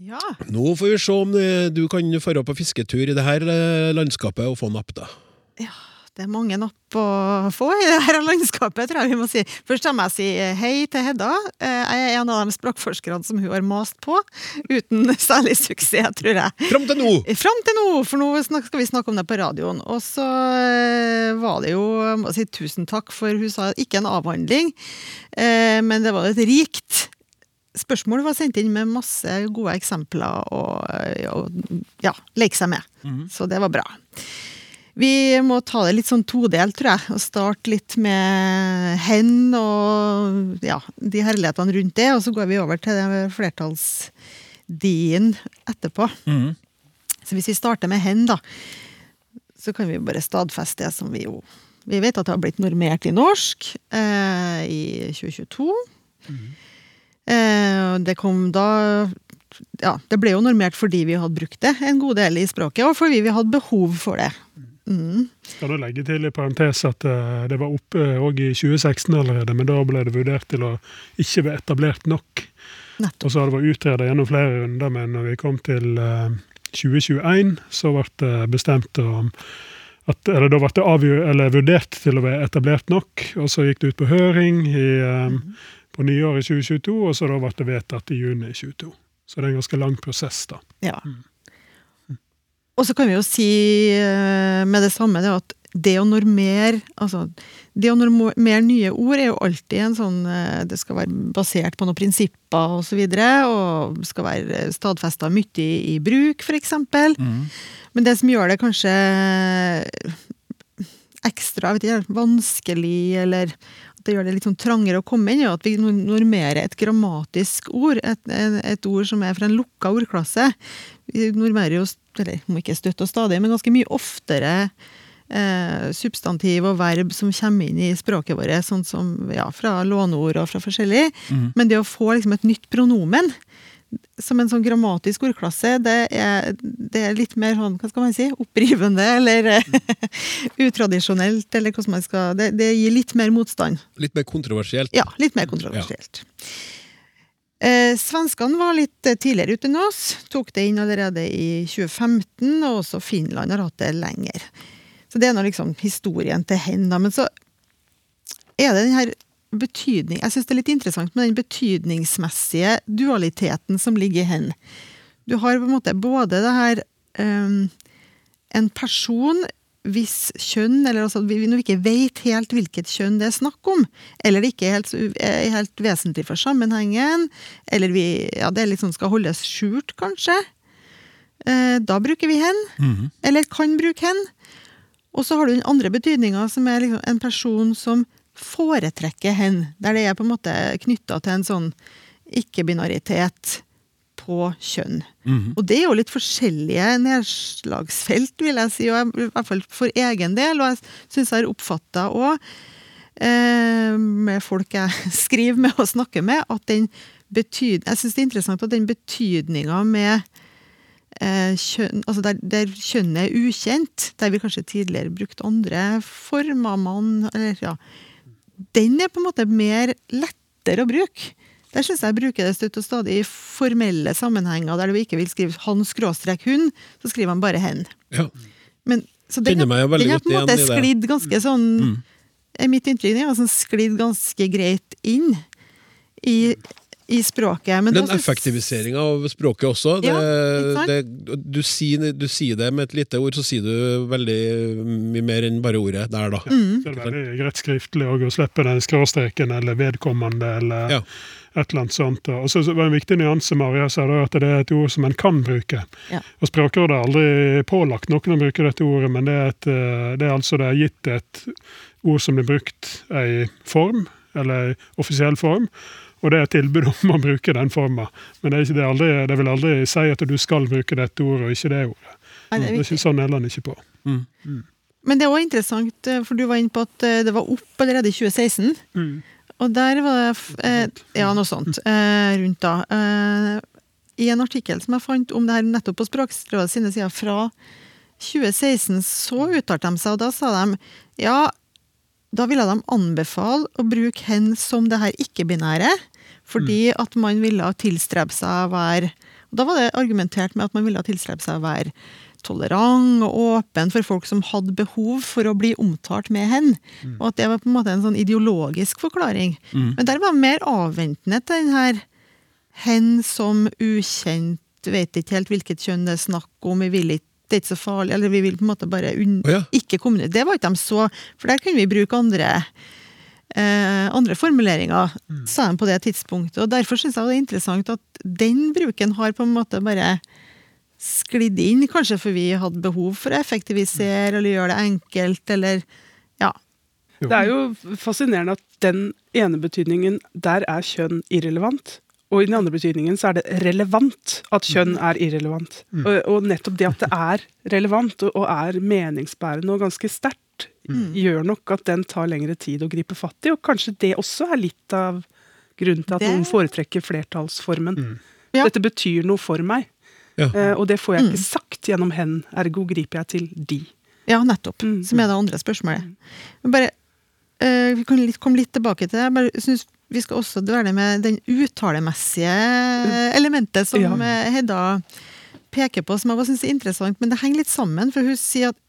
Ja. nå får vi se om eh, du kan dra på fisketur i det her eh, landskapet og få napp, da. Det er mange napp å få i det her landskapet, tror jeg vi må si. Først må jeg si hei til Hedda. Eh, Jeg er en av de språkforskerne som hun har mast på, uten særlig suksess, tror jeg. Fram til nå! Fram til nå, for nå skal vi snakke om det på radioen. Og så eh, var det jo må si tusen takk, for hun sa ikke en avhandling, eh, men det var et rikt spørsmål var sendt inn med masse gode eksempler og ja, leke seg med. Så det var bra. Vi må ta det litt sånn todelt, tror jeg, og starte litt med hen og ja, de herlighetene rundt det, og så går vi over til det flertallsdien etterpå. Så hvis vi starter med hen, da, så kan vi bare stadfeste det som vi jo Vi vet at det har blitt normert i norsk eh, i 2022. Eh, det kom da Ja, det ble jo normert fordi vi hadde brukt det en god del i språket, og fordi vi hadde behov for det. Mm. Skal du legge til i parentes at eh, det var oppe òg i 2016 allerede, men da ble det vurdert til å ikke være etablert nok. Nettopp. Og så har det vært utredet gjennom flere runder, men når vi kom til eh, 2021 så ble det bestemt om at, eller Da ble det avgjør, eller vurdert til å være etablert nok, og så gikk det ut på høring i, um, på nyåret i 2022, og så da ble det vedtatt i juni 2022. Så det er en ganske lang prosess, da. Ja. Og så kan vi jo si eh, med det samme det at det å normere altså, det å normere nye ord er jo alltid en sånn eh, Det skal være basert på noen prinsipper og så videre, og skal være stadfesta mye i, i bruk, f.eks. Mm. Men det som gjør det kanskje ekstra ikke, vanskelig, eller at det gjør det litt sånn trangere å komme inn, er at vi normerer et grammatisk ord. Et, et ord som er fra en lukka ordklasse. Vi normerer jo, eller må ikke støtte og stadig, men ganske mye oftere eh, substantiv og verb som kommer inn i språket vårt, sånn som ja, fra låneord og fra forskjellig. Mm. Men det å få liksom et nytt pronomen, som en sånn grammatisk ordklasse, det er, det er, litt mer sånn, hva skal man si, opprivende eller utradisjonelt, eller hvordan man skal det, det, gir litt mer motstand. Litt mer kontroversielt? Ja, litt mer kontroversielt. Ja. Eh, svenskene var litt eh, tidligere ute enn oss, tok det inn allerede i 2015, og også Finland har hatt det lenger. Så det er nå liksom historien til hen, da. Men så er det den her betydning Jeg syns det er litt interessant med den betydningsmessige dualiteten som ligger i hen. Du har på en måte både det her um, En person hvis kjønn, eller altså når vi ikke vet helt hvilket kjønn det er snakk om, eller det ikke er helt, er helt vesentlig for sammenhengen, eller vi, ja, det liksom skal holdes skjult, kanskje, eh, da bruker vi hen. Mm -hmm. Eller kan bruke hen. Og så har du den andre betydninga, som er liksom en person som foretrekker hen, der det er på en måte knytta til en sånn ikke-binaritet på kjønn. Mm. Og det er jo litt forskjellige nedslagsfelt, vil jeg si, og i hvert fall for egen del. Og jeg syns jeg har oppfatta òg, eh, med folk jeg skriver med og snakker med, at den betyd... Jeg syns det er interessant at den betydninga med eh, kjønn Altså der, der kjønnet er ukjent, der vi kanskje tidligere brukte andre former, mann, eller ja den er på en måte mer lettere å bruke. Der syns jeg bruker det støtt og stadig i formelle sammenhenger der du ikke vil skrive 'han skråstrek hun', så skriver man bare 'hen'. Ja. Men, så den, den har på en måte sklidd ganske sånn mm. er Mitt inntrykk er altså sklidd ganske greit inn i i språket. Men Den effektiviseringa av språket også. Det, ja, det, du, sier, du, sier, det med et lite ord, så sier du veldig mye mer enn bare ordet der, da. Mm. Det er veldig greit skriftlig å slippe den skråstreken eller vedkommende eller ja. Et eller annet sånt. Og så var det en viktig nyanse Maria sa da, at det er et ord som en kan bruke. Ja. Og Språkrådet har aldri pålagt noen å bruke dette ordet, men det er, et, eh, det er altså det er gitt et ord som blir brukt i form, eller offisiell form. Og det er et tilbud om å bruke den forma. Men det, det, aldri, det, vil aldri si at du skal bruke dette ordet, og ikke det ordet. Nei, det, er er ikke sånn heller ikke på. Mm. Mm. Men det er òg interessant, eh, for du var inne på at eh, det var opp allerede i 2016. Mm. Og der var det eh, Ja, noe sånt eh, rundt da. Eh, I en artikkel som jeg fant om det her nettopp på Språkrådet sine sider fra 2016, så uttalte de seg, og da sa de ja, da ville de anbefale å bruke hen som det her ikke-binære, fordi mm. at man ville tilstrebe seg å være Da var det argumentert med at man ville tilstrebe seg å være tolerant og åpen for folk som hadde behov for å bli omtalt med hen. Mm. Og at det var på en måte en sånn ideologisk forklaring. Mm. Men der var mer avventende til den her hen som ukjent, vet ikke helt hvilket kjønn det er snakk om, vi vil ikke det er ikke så farlig, eller vi vil på en måte bare oh, ja. ikke kommunisere. Det var ikke de så, for der kunne vi bruke andre, eh, andre formuleringer, mm. sa de på det tidspunktet. Og Derfor syns jeg det er interessant at den bruken har på en måte bare sklidd inn, kanskje for vi hadde behov for å effektivisere eller gjøre det enkelt, eller ja. Det er jo fascinerende at den ene betydningen, der er kjønn irrelevant. Og i den andre betydningen så er det relevant at kjønn er irrelevant. Mm. Og, og, nettopp det at det er relevant og, og er meningsbærende og ganske sterkt, mm. gjør nok at den tar lengre tid å gripe fatt i. Og kanskje det også er litt av grunnen til at det... noen foretrekker flertallsformen. Mm. Ja. Dette betyr noe for meg, ja. uh, og det får jeg ikke mm. sagt gjennom hen, ergo griper jeg til de. Ja, nettopp. Mm. Som er det andre spørsmålet. Men bare, uh, Vi kan litt, komme litt tilbake til det. Jeg bare synes vi skal også dvele med den uttalemessige elementet som ja. Hedda peker på som jeg syns er interessant, men det henger litt sammen. For hun sier at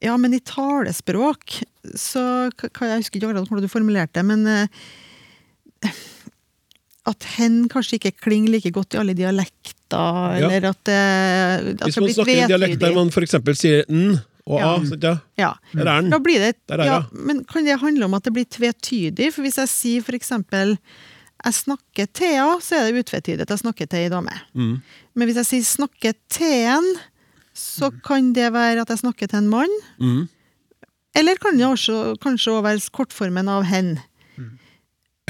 ja, men i talespråk så hva- Jeg husker ikke akkurat hvordan du formulerte det, men eh, at hen kanskje ikke klinger like godt i alle dialekter, Ja. eller at det, at Hvis man snakker en dialekt der man f.eks. sier n og a, Ja. sant, ja. Ja. der er den. Da blir det, Der er ja, men kan det handle om at det blir tvetydig? For hvis jeg sier eksempel jeg snakker Thea, så er det utvetydig at jeg snakker til ei dame. Mm. Men hvis jeg sier snakker teen, en, så kan det være at jeg snakker til en mann. Mm. Eller kan det også, kanskje også være kortformen av hen.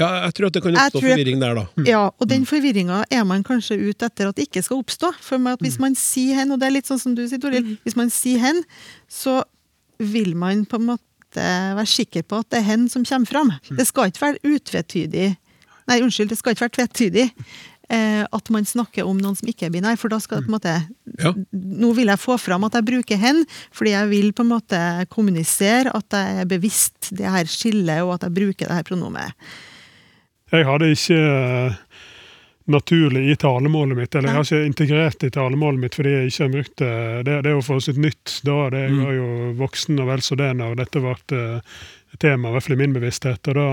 Ja, jeg tror at det kan oppstå jeg- forvirring der, da. Ja, og den forvirringa er man kanskje ute etter at det ikke skal oppstå. For at hvis man sier hen, og det er litt sånn som du sier, Toril, hvis man sier hen, så vil man på en måte være sikker på at det er hen som kommer fram. Det skal ikke være utvetydig Nei, unnskyld, det skal ikke være tvetydig. Eh, at man snakker om noen som ikke er binær, for da skal det på en måte Ja. Nå vil jeg få fram at jeg bruker hen, fordi jeg vil på en måte kommunisere at jeg er bevisst det her skillet, og at jeg bruker det her pronomet. Jeg hadde ikke eh, naturlig i talemålet mitt, eller jeg har ikke integrert i talemålet mitt fordi jeg ikke har brukt det. Det, det er jo for nytt da. Det, jeg var jo voksen og vel så det når dette ble eh, et tema, i hvert fall i min bevissthet. Og da,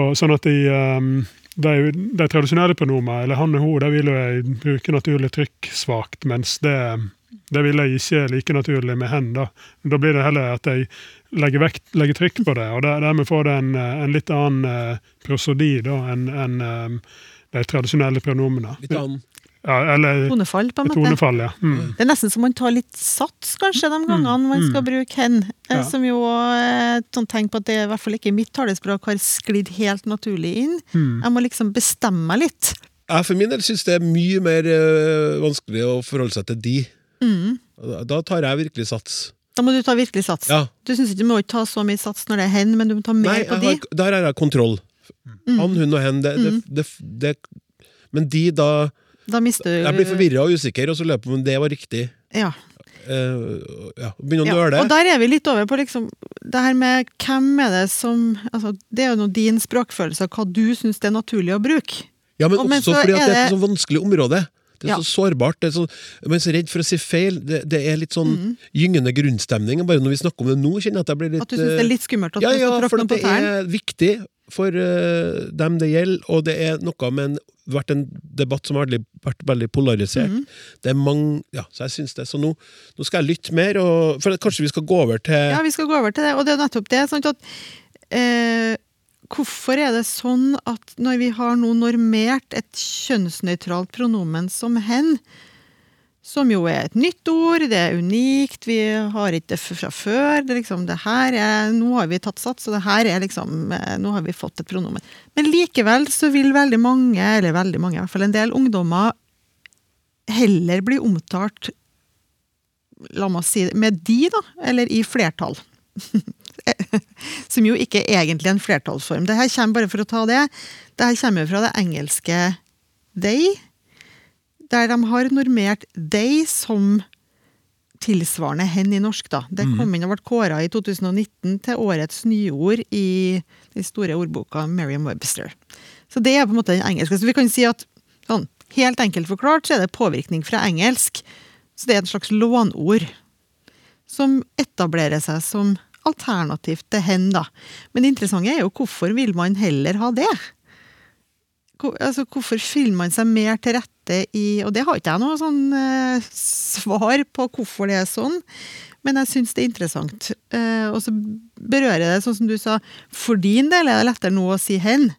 og sånn at de, um, de, de tradisjonelle pronomer, eller han og hun, der vil jeg bruke naturlig trykk svakt, mens det, det vil jeg ikke like naturlig med hen. Da Da blir det heller at jeg legger, vekt, legge trykk på det, og der, dermed får det en, eh, en litt annen eh, prosodi enn en, um, de tradisjonelle pronomene. Litt annen. Ja, eller Tonefall, på en måte. tonefall, ja. Mm. Det er nesten som man tar litt sats, kanskje, de gangene man skal bruke hen. eh, Ja. Som jo sånn, tegn på at det i hvert fall ikke mitt talespråk har sklidd helt naturlig inn. Mm. Jeg må liksom bestemme meg litt. Jeg for min del syns det er mye mer eh, vanskelig å forholde seg til de. Mm. Da- Da tar jeg virkelig sats. Da må du ta virkelig sats. Ja. Du synes ikke du må ikke ta så mye sats når det er hen, men du må ta mer Nei, på de. har, de. der er det kontroll. Han, hun og hen. Det, det, det, det, men de, da Da mister Jeg blir forvirra og usikker, og så løper på om det var riktig. Ja. Uh, ja, Begynner å Ja, nøle. og der er vi litt over på liksom det her med hvem er det som altså, Det er jo nå din språkfølelse hva du syns det er naturlig å bruke. Ja, men Og- men også fordi er det er et sånn så vanskelig område. Det er Ja. så sårbart. Det er så, man er så redd for å si feil. Det, det er litt sånn Mm. gyngende grunnstemning. Bare når vi snakker om det nå, kjenner jeg at jeg blir litt At du syns det er litt skummelt Ja, ja, for det er viktig for uh, dem det gjelder, og det er noe med en, vært en debatt som har vært, vært veldig polarisert. Mm. Det er mange, ja, så jeg synes det. Så nå, nå skal jeg lytte mer, og, for kanskje vi skal gå over til Ja, vi skal gå over til det, og det er nettopp det. sånn at, eh, hvorfor er det sånn at når vi har nå normert et kjønnsnøytralt pronomen som hen, som jo er et nytt ord, det er unikt, vi har ikke det fra før. Det liksom, det her er, nå har vi tatt sats, og det her er liksom, eh, nå har vi fått et pronomen. Men likevel så vil veldig mange, eller veldig mange, i hvert fall en del ungdommer, heller bli omtalt la meg si det, med de, da, eller i flertall. Som jo ikke er egentlig en flertallsform. Det her kommer bare for å ta det. Det her kommer fra det engelske they, der de har normert they som tilsvarende hen i norsk. da. Det kom inn og ble kåra i 2019 til årets nyord i den store ordboka Merriam-Webster. Så det er på en måte den engelske. Så vi kan si at sånn, helt enkelt forklart så er det påvirkning fra engelsk. Så det er et slags lånord som etablerer seg som alternativt til hen, da. Men det interessante er jo hvorfor vil man heller ha det? Hvor, altså, hvorfor fyller man seg mer til rette i Og det har ikke jeg noe sånn eh, svar på hvorfor det er sånn, men jeg syns det er interessant. Eh, og så berører det, sånn som du sa, for din del er det lettere nå å si hen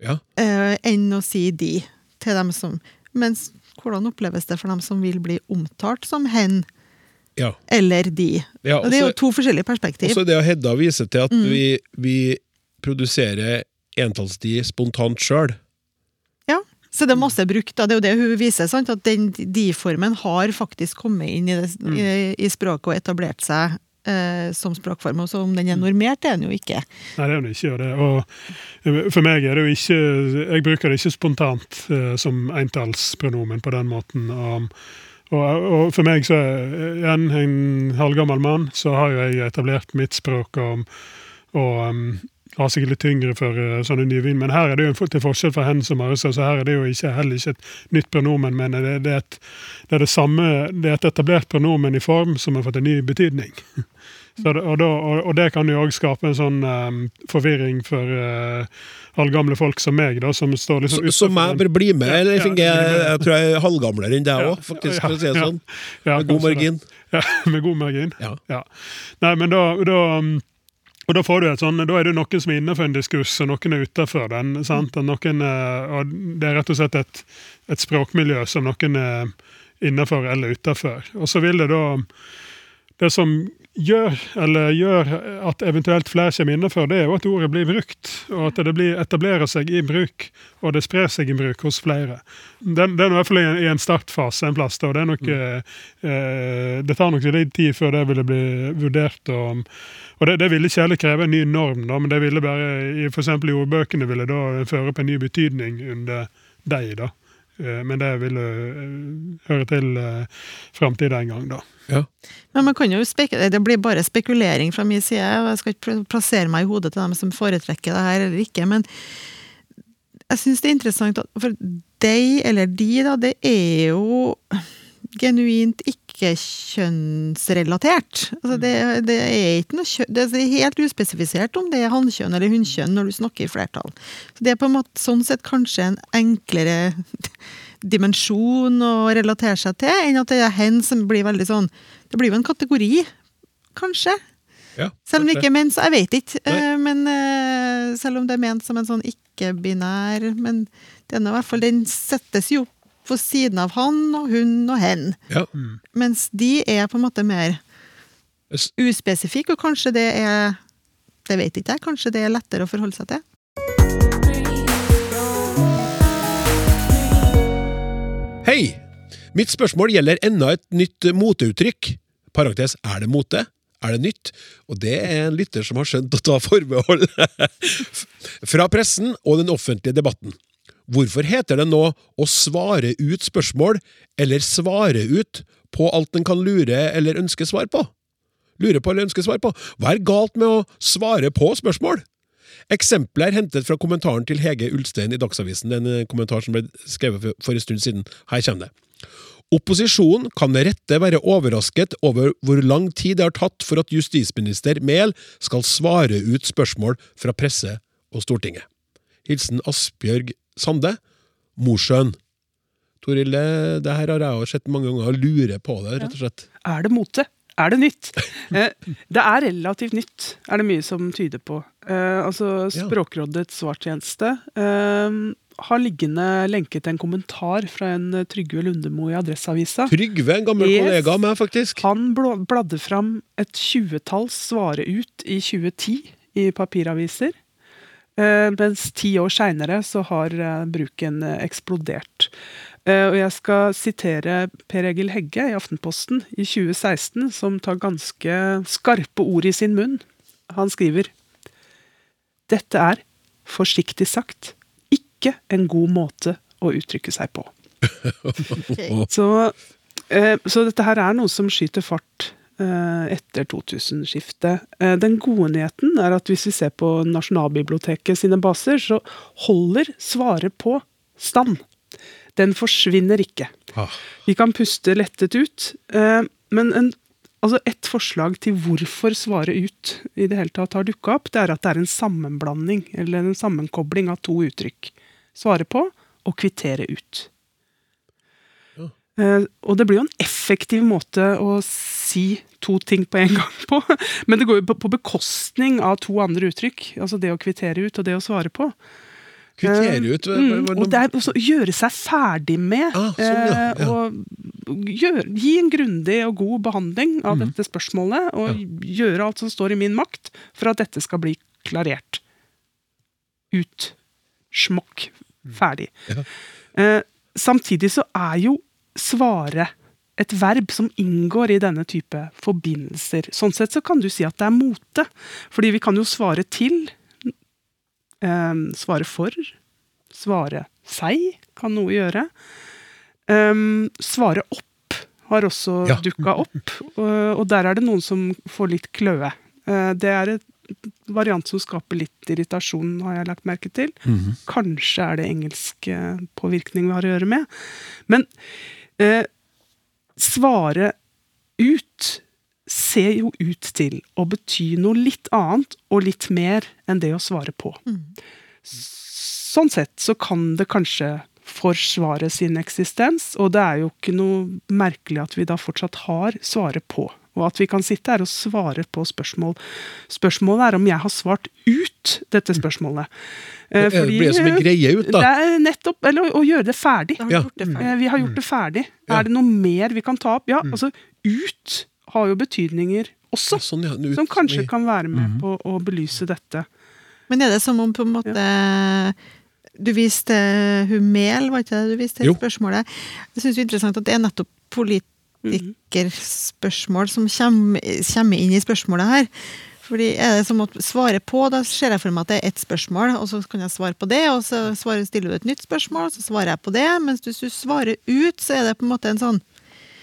Ja. eh, enn å si de til dem som Mens hvordan oppleves det for dem som vil bli omtalt som hen ja. eller de? Ja, og det er jo to forskjellige perspektiv. Også det å Hedda viser til at Mm. vi, vi produserer entallsdi spontant sjøl. Ja, så det er masse brukt. Da. Det er jo det hun viser, sant? at den de-formen har faktisk kommet inn i, det, Mm. i, i språket og etablert seg eh, som språkform. Og så om den er normert, det er den jo ikke. Nei, det er den ikke. Og, det, og for meg er det jo ikke Jeg bruker det ikke spontant eh, som entallspronomen på den måten. Og, og, og for meg så igjen en halvgammel mann, så har jo jeg etablert mitt språk og, og um, har sikkert litt tyngre for sånne sånne nyvin, men her er det jo til forskjell fra hen som Marissa, så her er det jo ikke, heller ikke et nytt pronomen, men det, det, er et, det er det samme, det er et etablert pronomen i form som har fått en ny betydning. Så og, da, og, og det kan jo òg skape en sånn um, forvirring for uh, halvgamle folk som meg, da, som står liksom utenfor. som meg, blir bli med, eller jeg, jeg, jeg tror jeg er halvgamlere enn deg òg, faktisk, for å si det sånn. Med god margin. Ja, med god margin. Ja. Nei, men da, da og da får du et sånt, da er det noen som er innenfor en diskurs, og noen er utenfor den. noen, eh, og Det er rett og slett et, et språkmiljø som noen er innenfor eller utenfor. Og så vil det da Det som gjør, eller gjør at eventuelt flere kommer innenfor, det er jo at ordet blir brukt, og at det blir, etablerer seg i bruk, og det sprer seg i bruk hos flere. Det, det er i hvert fall i en, startfase en plass. da, Det nok, mm. eh, det tar nok litt tid før det ville bli vurdert. og og det, det ville ikke heller kreve en ny norm, da, men det ville bare, f.eks. i ordbøkene ville da føre på en ny betydning under deg. da. Eh, Men det ville eh, høre til uh, framtida en gang, da. Ja. Men man kan jo det blir bare spekulering fra min side, og jeg skal ikke plassere meg i hodet til dem som foretrekker det her eller ikke, men jeg syns det er interessant at for deg, eller de, da, det er jo genuint ikke-kjønnsrelatert. Altså det, det er ikke noe Det er helt uspesifisert om det er hannkjønn eller hunnkjønn når du snakker i flertall. Så det er på en måte sånn sett kanskje en enklere dimensjon å relatere seg til, enn at det er hen som blir veldig sånn Det blir jo en kategori, kanskje. Ja, Selv om det ikke er ment, så jeg vet ikke. Nei. Eh, Men eh, selv om det er ment som en sånn ikke-binær Men det er i hvert fall, den settes jo på siden av han og hun og hen. Ja. Mens de er på en måte mer uspesifikke, og kanskje det er Det vet ikke jeg. Kanskje det er lettere å forholde seg til. Hei! Mitt spørsmål gjelder enda et nytt moteuttrykk. Parentes, er det mote? Er det nytt? Og det er en lytter som har skjønt å ta forbehold. Fra pressen og den offentlige debatten. Hvorfor heter det nå å svare ut spørsmål, eller svare ut på alt en kan lure eller ønske svar på? Lure på eller ønske svar på? Hva er galt med å svare på spørsmål? Eksempelet er hentet fra kommentaren til Hege Ulstein i Dagsavisen, en eh, kommentar som ble skrevet for en stund siden. Her kommer det. Opposisjonen kan med rette være overrasket over hvor lang tid det har tatt for at justisminister Mehl skal svare ut spørsmål fra presse og Stortinget. Hilsen Asbjørg Sande, Mosjøen. Toril, det, her har jeg jo sett mange ganger, og lurer på det, rett og slett. Er det mote? Er det nytt? Eh, det er relativt nytt, er det mye som tyder på. Eh, altså Språkrådets svartjeneste eh, har liggende lenket en kommentar fra en Trygve Lundemo i Adresseavisa. Trygve, en gammel Yes. kollega av meg, faktisk. Han bladde fram et tjuetalls svare ut i 2010 i papiraviser. Eh, mens ti år seinere så har eh, bruken eh, eksplodert. Og jeg skal sitere Per Egil Hegge i Aftenposten i 2016, som tar ganske skarpe ord i sin munn. Han skriver Dette er, forsiktig sagt, ikke en god måte å uttrykke seg på. Så, så dette her er noe som skyter fart etter 2000-skiftet. Eh, den gode nyheten er at hvis vi ser på Nasjonalbiblioteket sine baser, så holder svaret på stand. Den forsvinner ikke. Ah. Vi kan puste lettet ut, eh, men en, altså et forslag til hvorfor svaret ut i det hele tatt har dukka opp, det er at det er en sammenblanding, eller en sammenkobling av to uttrykk. Svare på og kvittere ut. Ja. og det blir jo en effektiv måte å si to ting på en gang på, men det går jo på, på bekostning av to andre uttrykk. Altså det å kvittere ut og det å svare på. Kvittere ut. hva- Mm, og det er også gjøre seg ferdig med. Ah, sånn, ja, ja. eh, Og gjør, gi en grundig og god behandling av mm. dette spørsmålet. Og gjøre alt som står i min makt for at dette skal bli klarert. Ut. Smokk. Ferdig. Ja. Eh, samtidig så er jo svare et verb som inngår i denne type forbindelser. Sånn sett så kan du si at det er mote. Fordi vi kan jo svare til, um, svare for, svare seg kan noe gjøre. Um, svare opp har også Ja. dukka opp, og, og der er det noen som får litt kløe. Uh, det er et, variant som skaper litt irritasjon, har jeg lagt merke til. Mhm. Kanskje er det engelsk eh, påvirkning vi har å gjøre med. Men eh, svare ut ser jo ut til å bety noe litt annet og litt mer enn det å svare på. Sånn sett så kan det kanskje forsvare sin eksistens, og det er jo ikke noe merkelig at vi da fortsatt har svaret på. Og at vi kan sitte her og svare på spørsmål. Spørsmålet er om jeg har svart ut dette spørsmålet. Eh, Det blir som en greie ut, da. Det er nettopp, eller å, å gjøre det ferdig. Har Ja. gjort det ferdig. Eh, Vi har gjort det ferdig. Ja. Er det noe mer vi kan ta opp? Ja, altså ut har jo betydninger også, Sånn, ja. Ut som kanskje kan være med på å belyse dette. Men er det som om på en måte Du viste hun Mehl, var ikke det du viste i spørsmålet? Jeg syns det er interessant at det er nettopp politikerspørsmål som kommer, kommer inn i spørsmålet her. Fordi er det som å svare på, da ser jeg for meg at det er ett spørsmål, og så kan jeg svare på det, og så svarer, stiller du et nytt spørsmål, så svarer jeg på det. Mens hvis du svarer ut, så er det på en måte en sånn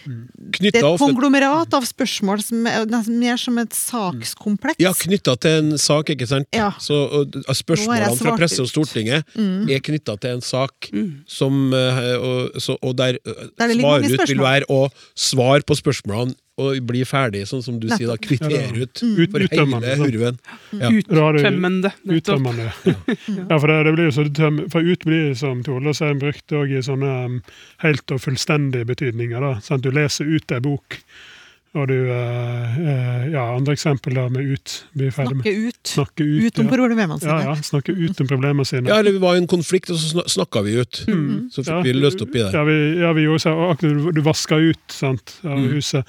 Det er et konglomerat av spørsmål som er mer som et sakskompleks. Ja, knytta til en sak, ikke sant? Ja. Så Spørsmålene fra presse og Stortinget Stortinget er knytta til en sak Mm. som eh, og, så, og der eh, Der det svar ut vil være å svare på spørsmålene og bli ferdig, sånn som du sier, da. Kvittere ut for uttømmende, hele hurven. Ja. Uttømmende. Uttømmende. Ja, for det, det blir jo så tøm, For ut blir, som Tore sier, brukt òg i sånne um, helt og fullstendige betydninger. da, sant? Du leser ut ei bok, og du eh, eh, Ja, andre eksempel da med ut. Blir ferdig med. Snakke ut. Snakke ut. Ut om ja. problemene sine. Ja, ja, snakke ut om problemene sine. ja, eller vi var i en konflikt, og så sna- snakka vi ut. Så fikk Ja. vi løst opp i det. Ja, vi, ja, vi gjorde så, akkurat du, du vaska ut sant, av Mm. huset.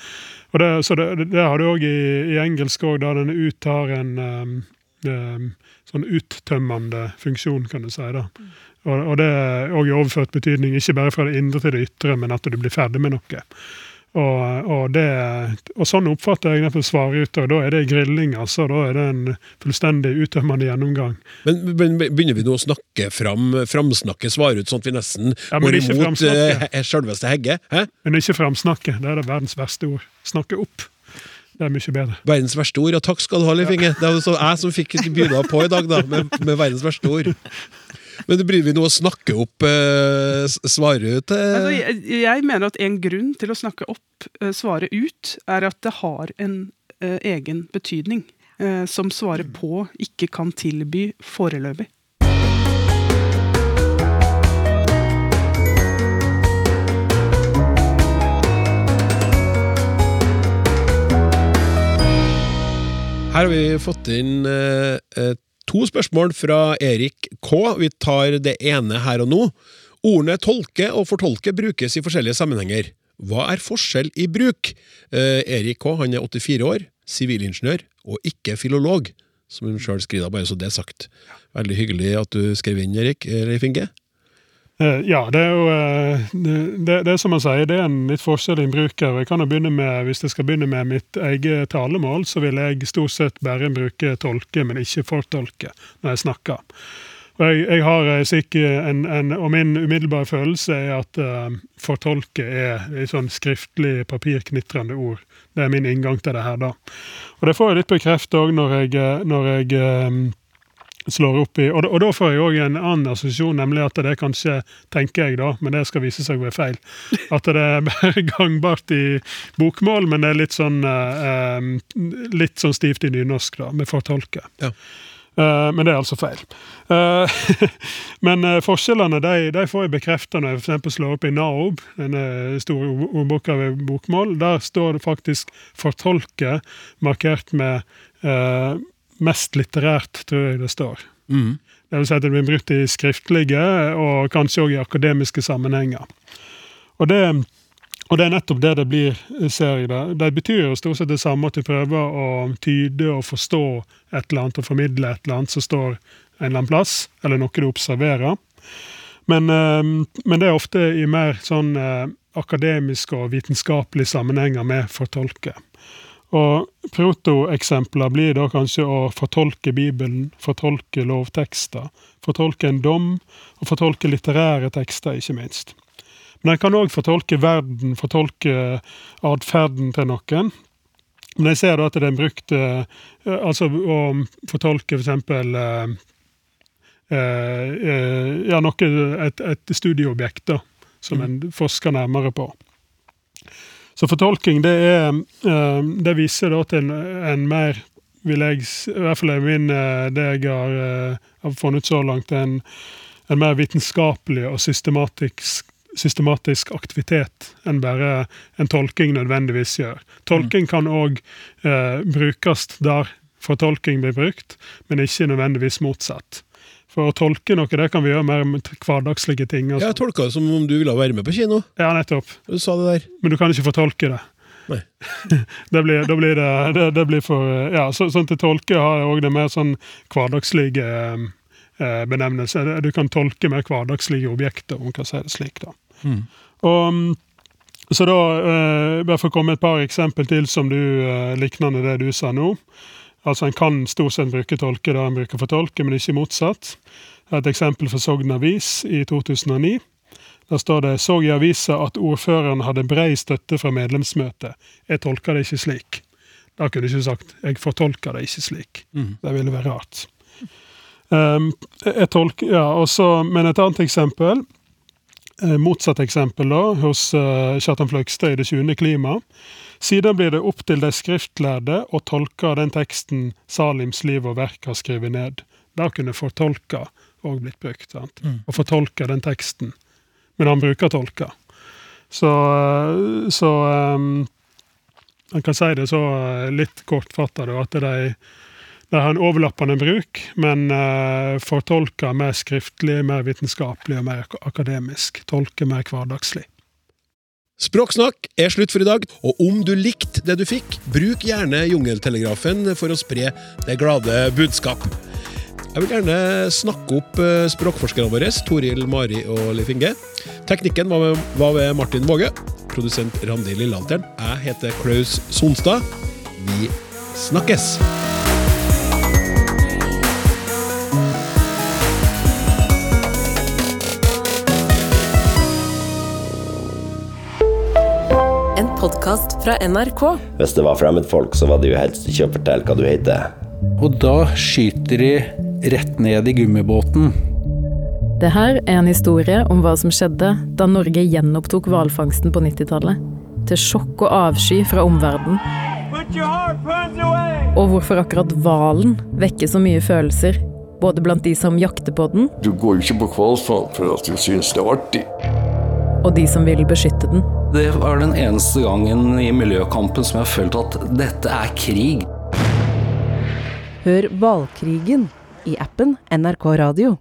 Og det, så det, det har du òg i, i engelsk òg, da denne ut har en um, um, sånn uttømmende funksjon, kan du si. da. Og, og det er òg i overført betydning, ikke bare fra det indre til det ytre, men at du blir ferdig med noe. Og, og, det, og sånn oppfatter jeg nettopp svaret ut, og da er det grilling, altså. Da er det en fullstendig uttømmende gjennomgang. Men, men begynner vi nå å snakke fram, framsnakke svaret ut, sånn at vi nesten Ja, går imot uh, selveste Hegge? Hæ? Men ikke framsnakke, det er det verdens verste ord. Snakke opp. Det er mye bedre. Verdens verste ord. Ja, takk skal du ha, Leif Inge. Det er altså jeg som fikk bjuda på i dag, da, med, med verdens verste ord. Men det blir vi nå å snakke opp eh, svaret ut eh, Altså, jeg, jeg mener at en grunn til å snakke opp eh, svaret ut, er at det har en eh, egen betydning. eh, som svaret på ikke kan tilby foreløpig. Her har vi fått inn eh, eh, to spørsmål fra Erik K. Vi tar det ene her og nå. Ordene tolke og fortolke brukes i forskjellige sammenhenger. Hva er forskjell i bruk? Eh, Erik K. han er 84 år, sivilingeniør og ikke filolog, som hun sjøl skriver, bare så det er sagt. Veldig hyggelig at du skrev inn, Erik. Eh, Leif Inge? Eh, Ja, det er jo eh, det, det, er som man sier, det er en litt forskjell i bruker. Jeg kan jo begynne med, Hvis jeg skal begynne med mitt eget talemål, så vil jeg stort sett bare bruke tolke, men ikke fortolke når jeg snakker. Og jeg, jeg har eh, sikkert en, en, og Min umiddelbare følelse er at uh, fortolke er et sånn skriftlig, papirknitrende ord. Det er min inngang til det her. da. Og Det får jeg litt bekreftet òg når jeg, når jeg eh, slår opp i Og, og da får jeg òg en annen assosiasjon, nemlig at det kanskje, tenker jeg da, men det skal vise seg å være feil, at det er gangbart i bokmål, men det er litt sånn eh, eh, litt sånn stivt i nynorsk, da, med fortolke. Ja. Eh, men det er altså feil. Eh, men forskjellene de, de får jeg bekrefta når jeg for slår opp i Naob, denne store ordboka ved bokmål. Der står det faktisk 'fortolke' markert med eh, mest litterært, tror jeg det står. Mm. Det vil si at det blir brukt i skriftlige og kanskje også i akademiske sammenhenger. Og det, og det er nettopp det det blir, ser jeg det. Det betyr jo stort sett det samme at du prøver å tyde og forstå et eller annet og formidle et eller annet som står en eller annen plass, eller noe du observerer. Men, eh, men det er ofte i mer sånn eh, akademiske og vitenskapelige sammenhenger med fortolke. Og protoeksempler blir da kanskje å fortolke Bibelen, fortolke lovtekster, fortolke en dom, og fortolke litterære tekster, ikke minst. Men en kan òg fortolke verden, fortolke atferden til noen. Men jeg ser da at det er brukt eh, altså å fortolke for eksempel eh, eh, ja, noe, et, et studieobjekt da, som en forsker nærmere på. Så fortolking, det, er, eh, det viser da til en, en mer vil jeg, i hvert fall er min, det jeg har, eh, har funnet så langt, en, en mer vitenskapelig og systematisk, systematisk aktivitet enn bare en tolking nødvendigvis gjør. Tolking kan òg eh, brukes der fortolking blir brukt, men ikke nødvendigvis motsatt. For å tolke noe, det kan vi gjøre mer med hverdagslige ting. Altså. Jeg tolka det som om du ville være med på kino. Ja, nettopp. Du sa det der. Men du kan ikke fortolke det. Nei. det blir, det, blir det, det, det blir for Ja, så, sånn til tolke har jeg òg det mer sånn hverdagslige eh, benevnelse. Du kan tolke mer hverdagslige objekter, om man kan si det slik, da. Og mm, så da, eh, bare for å komme et par eksempel til som du, eh, liknende det du sa nå. Altså En kan stort sett bruke tolke det en bruker fortolke, men ikke motsatt. Et eksempel fra Sogn Avis i 2009. Der står det så i avisa at ordføreren hadde brei støtte fra medlemsmøtet. Jeg tolker det ikke slik. Da kunne du ikke sagt jeg fortolker det ikke slik. Det ville være rart. Um, tolker, ja, også, men et annet eksempel, motsatt eksempel da, hos uh, Kjartan Fløgstad i Det 20. klima. Siden blir det opp til de skriftlærde å tolke den teksten Salims liv og verk har skrevet ned. Der kunne fortolka òg blitt brukt. sant? Å fortolke den teksten. Men han bruker tolka. Så, eh, så um, Han kan si det så eh, litt kortfatta, det at de, de har en overlappende bruk, men uh, fortolka mer skriftlig, mer vitenskapelig og mer akademisk. Tolke mer hverdagslig. Språksnakk er slutt for i dag, og om du likte det du fikk, bruk gjerne Jungeltelegrafen for å spre det glade budskap. Jeg vil gjerne snakke opp eh, språkforskerne våre, Toril, Mari og Leif Inge. Teknikken var, ved, var ved Martin Våge. Produsent Randi Lillehalteren. Jeg heter Klaus Sonstad. Vi snakkes! Podkast fra NRK. Hvis det var fremmedfolk, så var det jo helst ikke å fortelle hva du heter. Og da skyter de rett ned i gummibåten. Det her er en historie om hva som skjedde da Norge gjenopptok hvalfangsten på 90-tallet. Til sjokk og avsky fra omverdenen. Og hvorfor akkurat hvalen vekker så mye følelser, både blant de som jakter på den, Du går jo ikke på hvalfang for at du syns det er artig. Og de som vil beskytte den. Det var den eneste gangen i miljøkampen som jeg har følt at dette er krig. Hør Hvalkrigen i appen NRK Radio.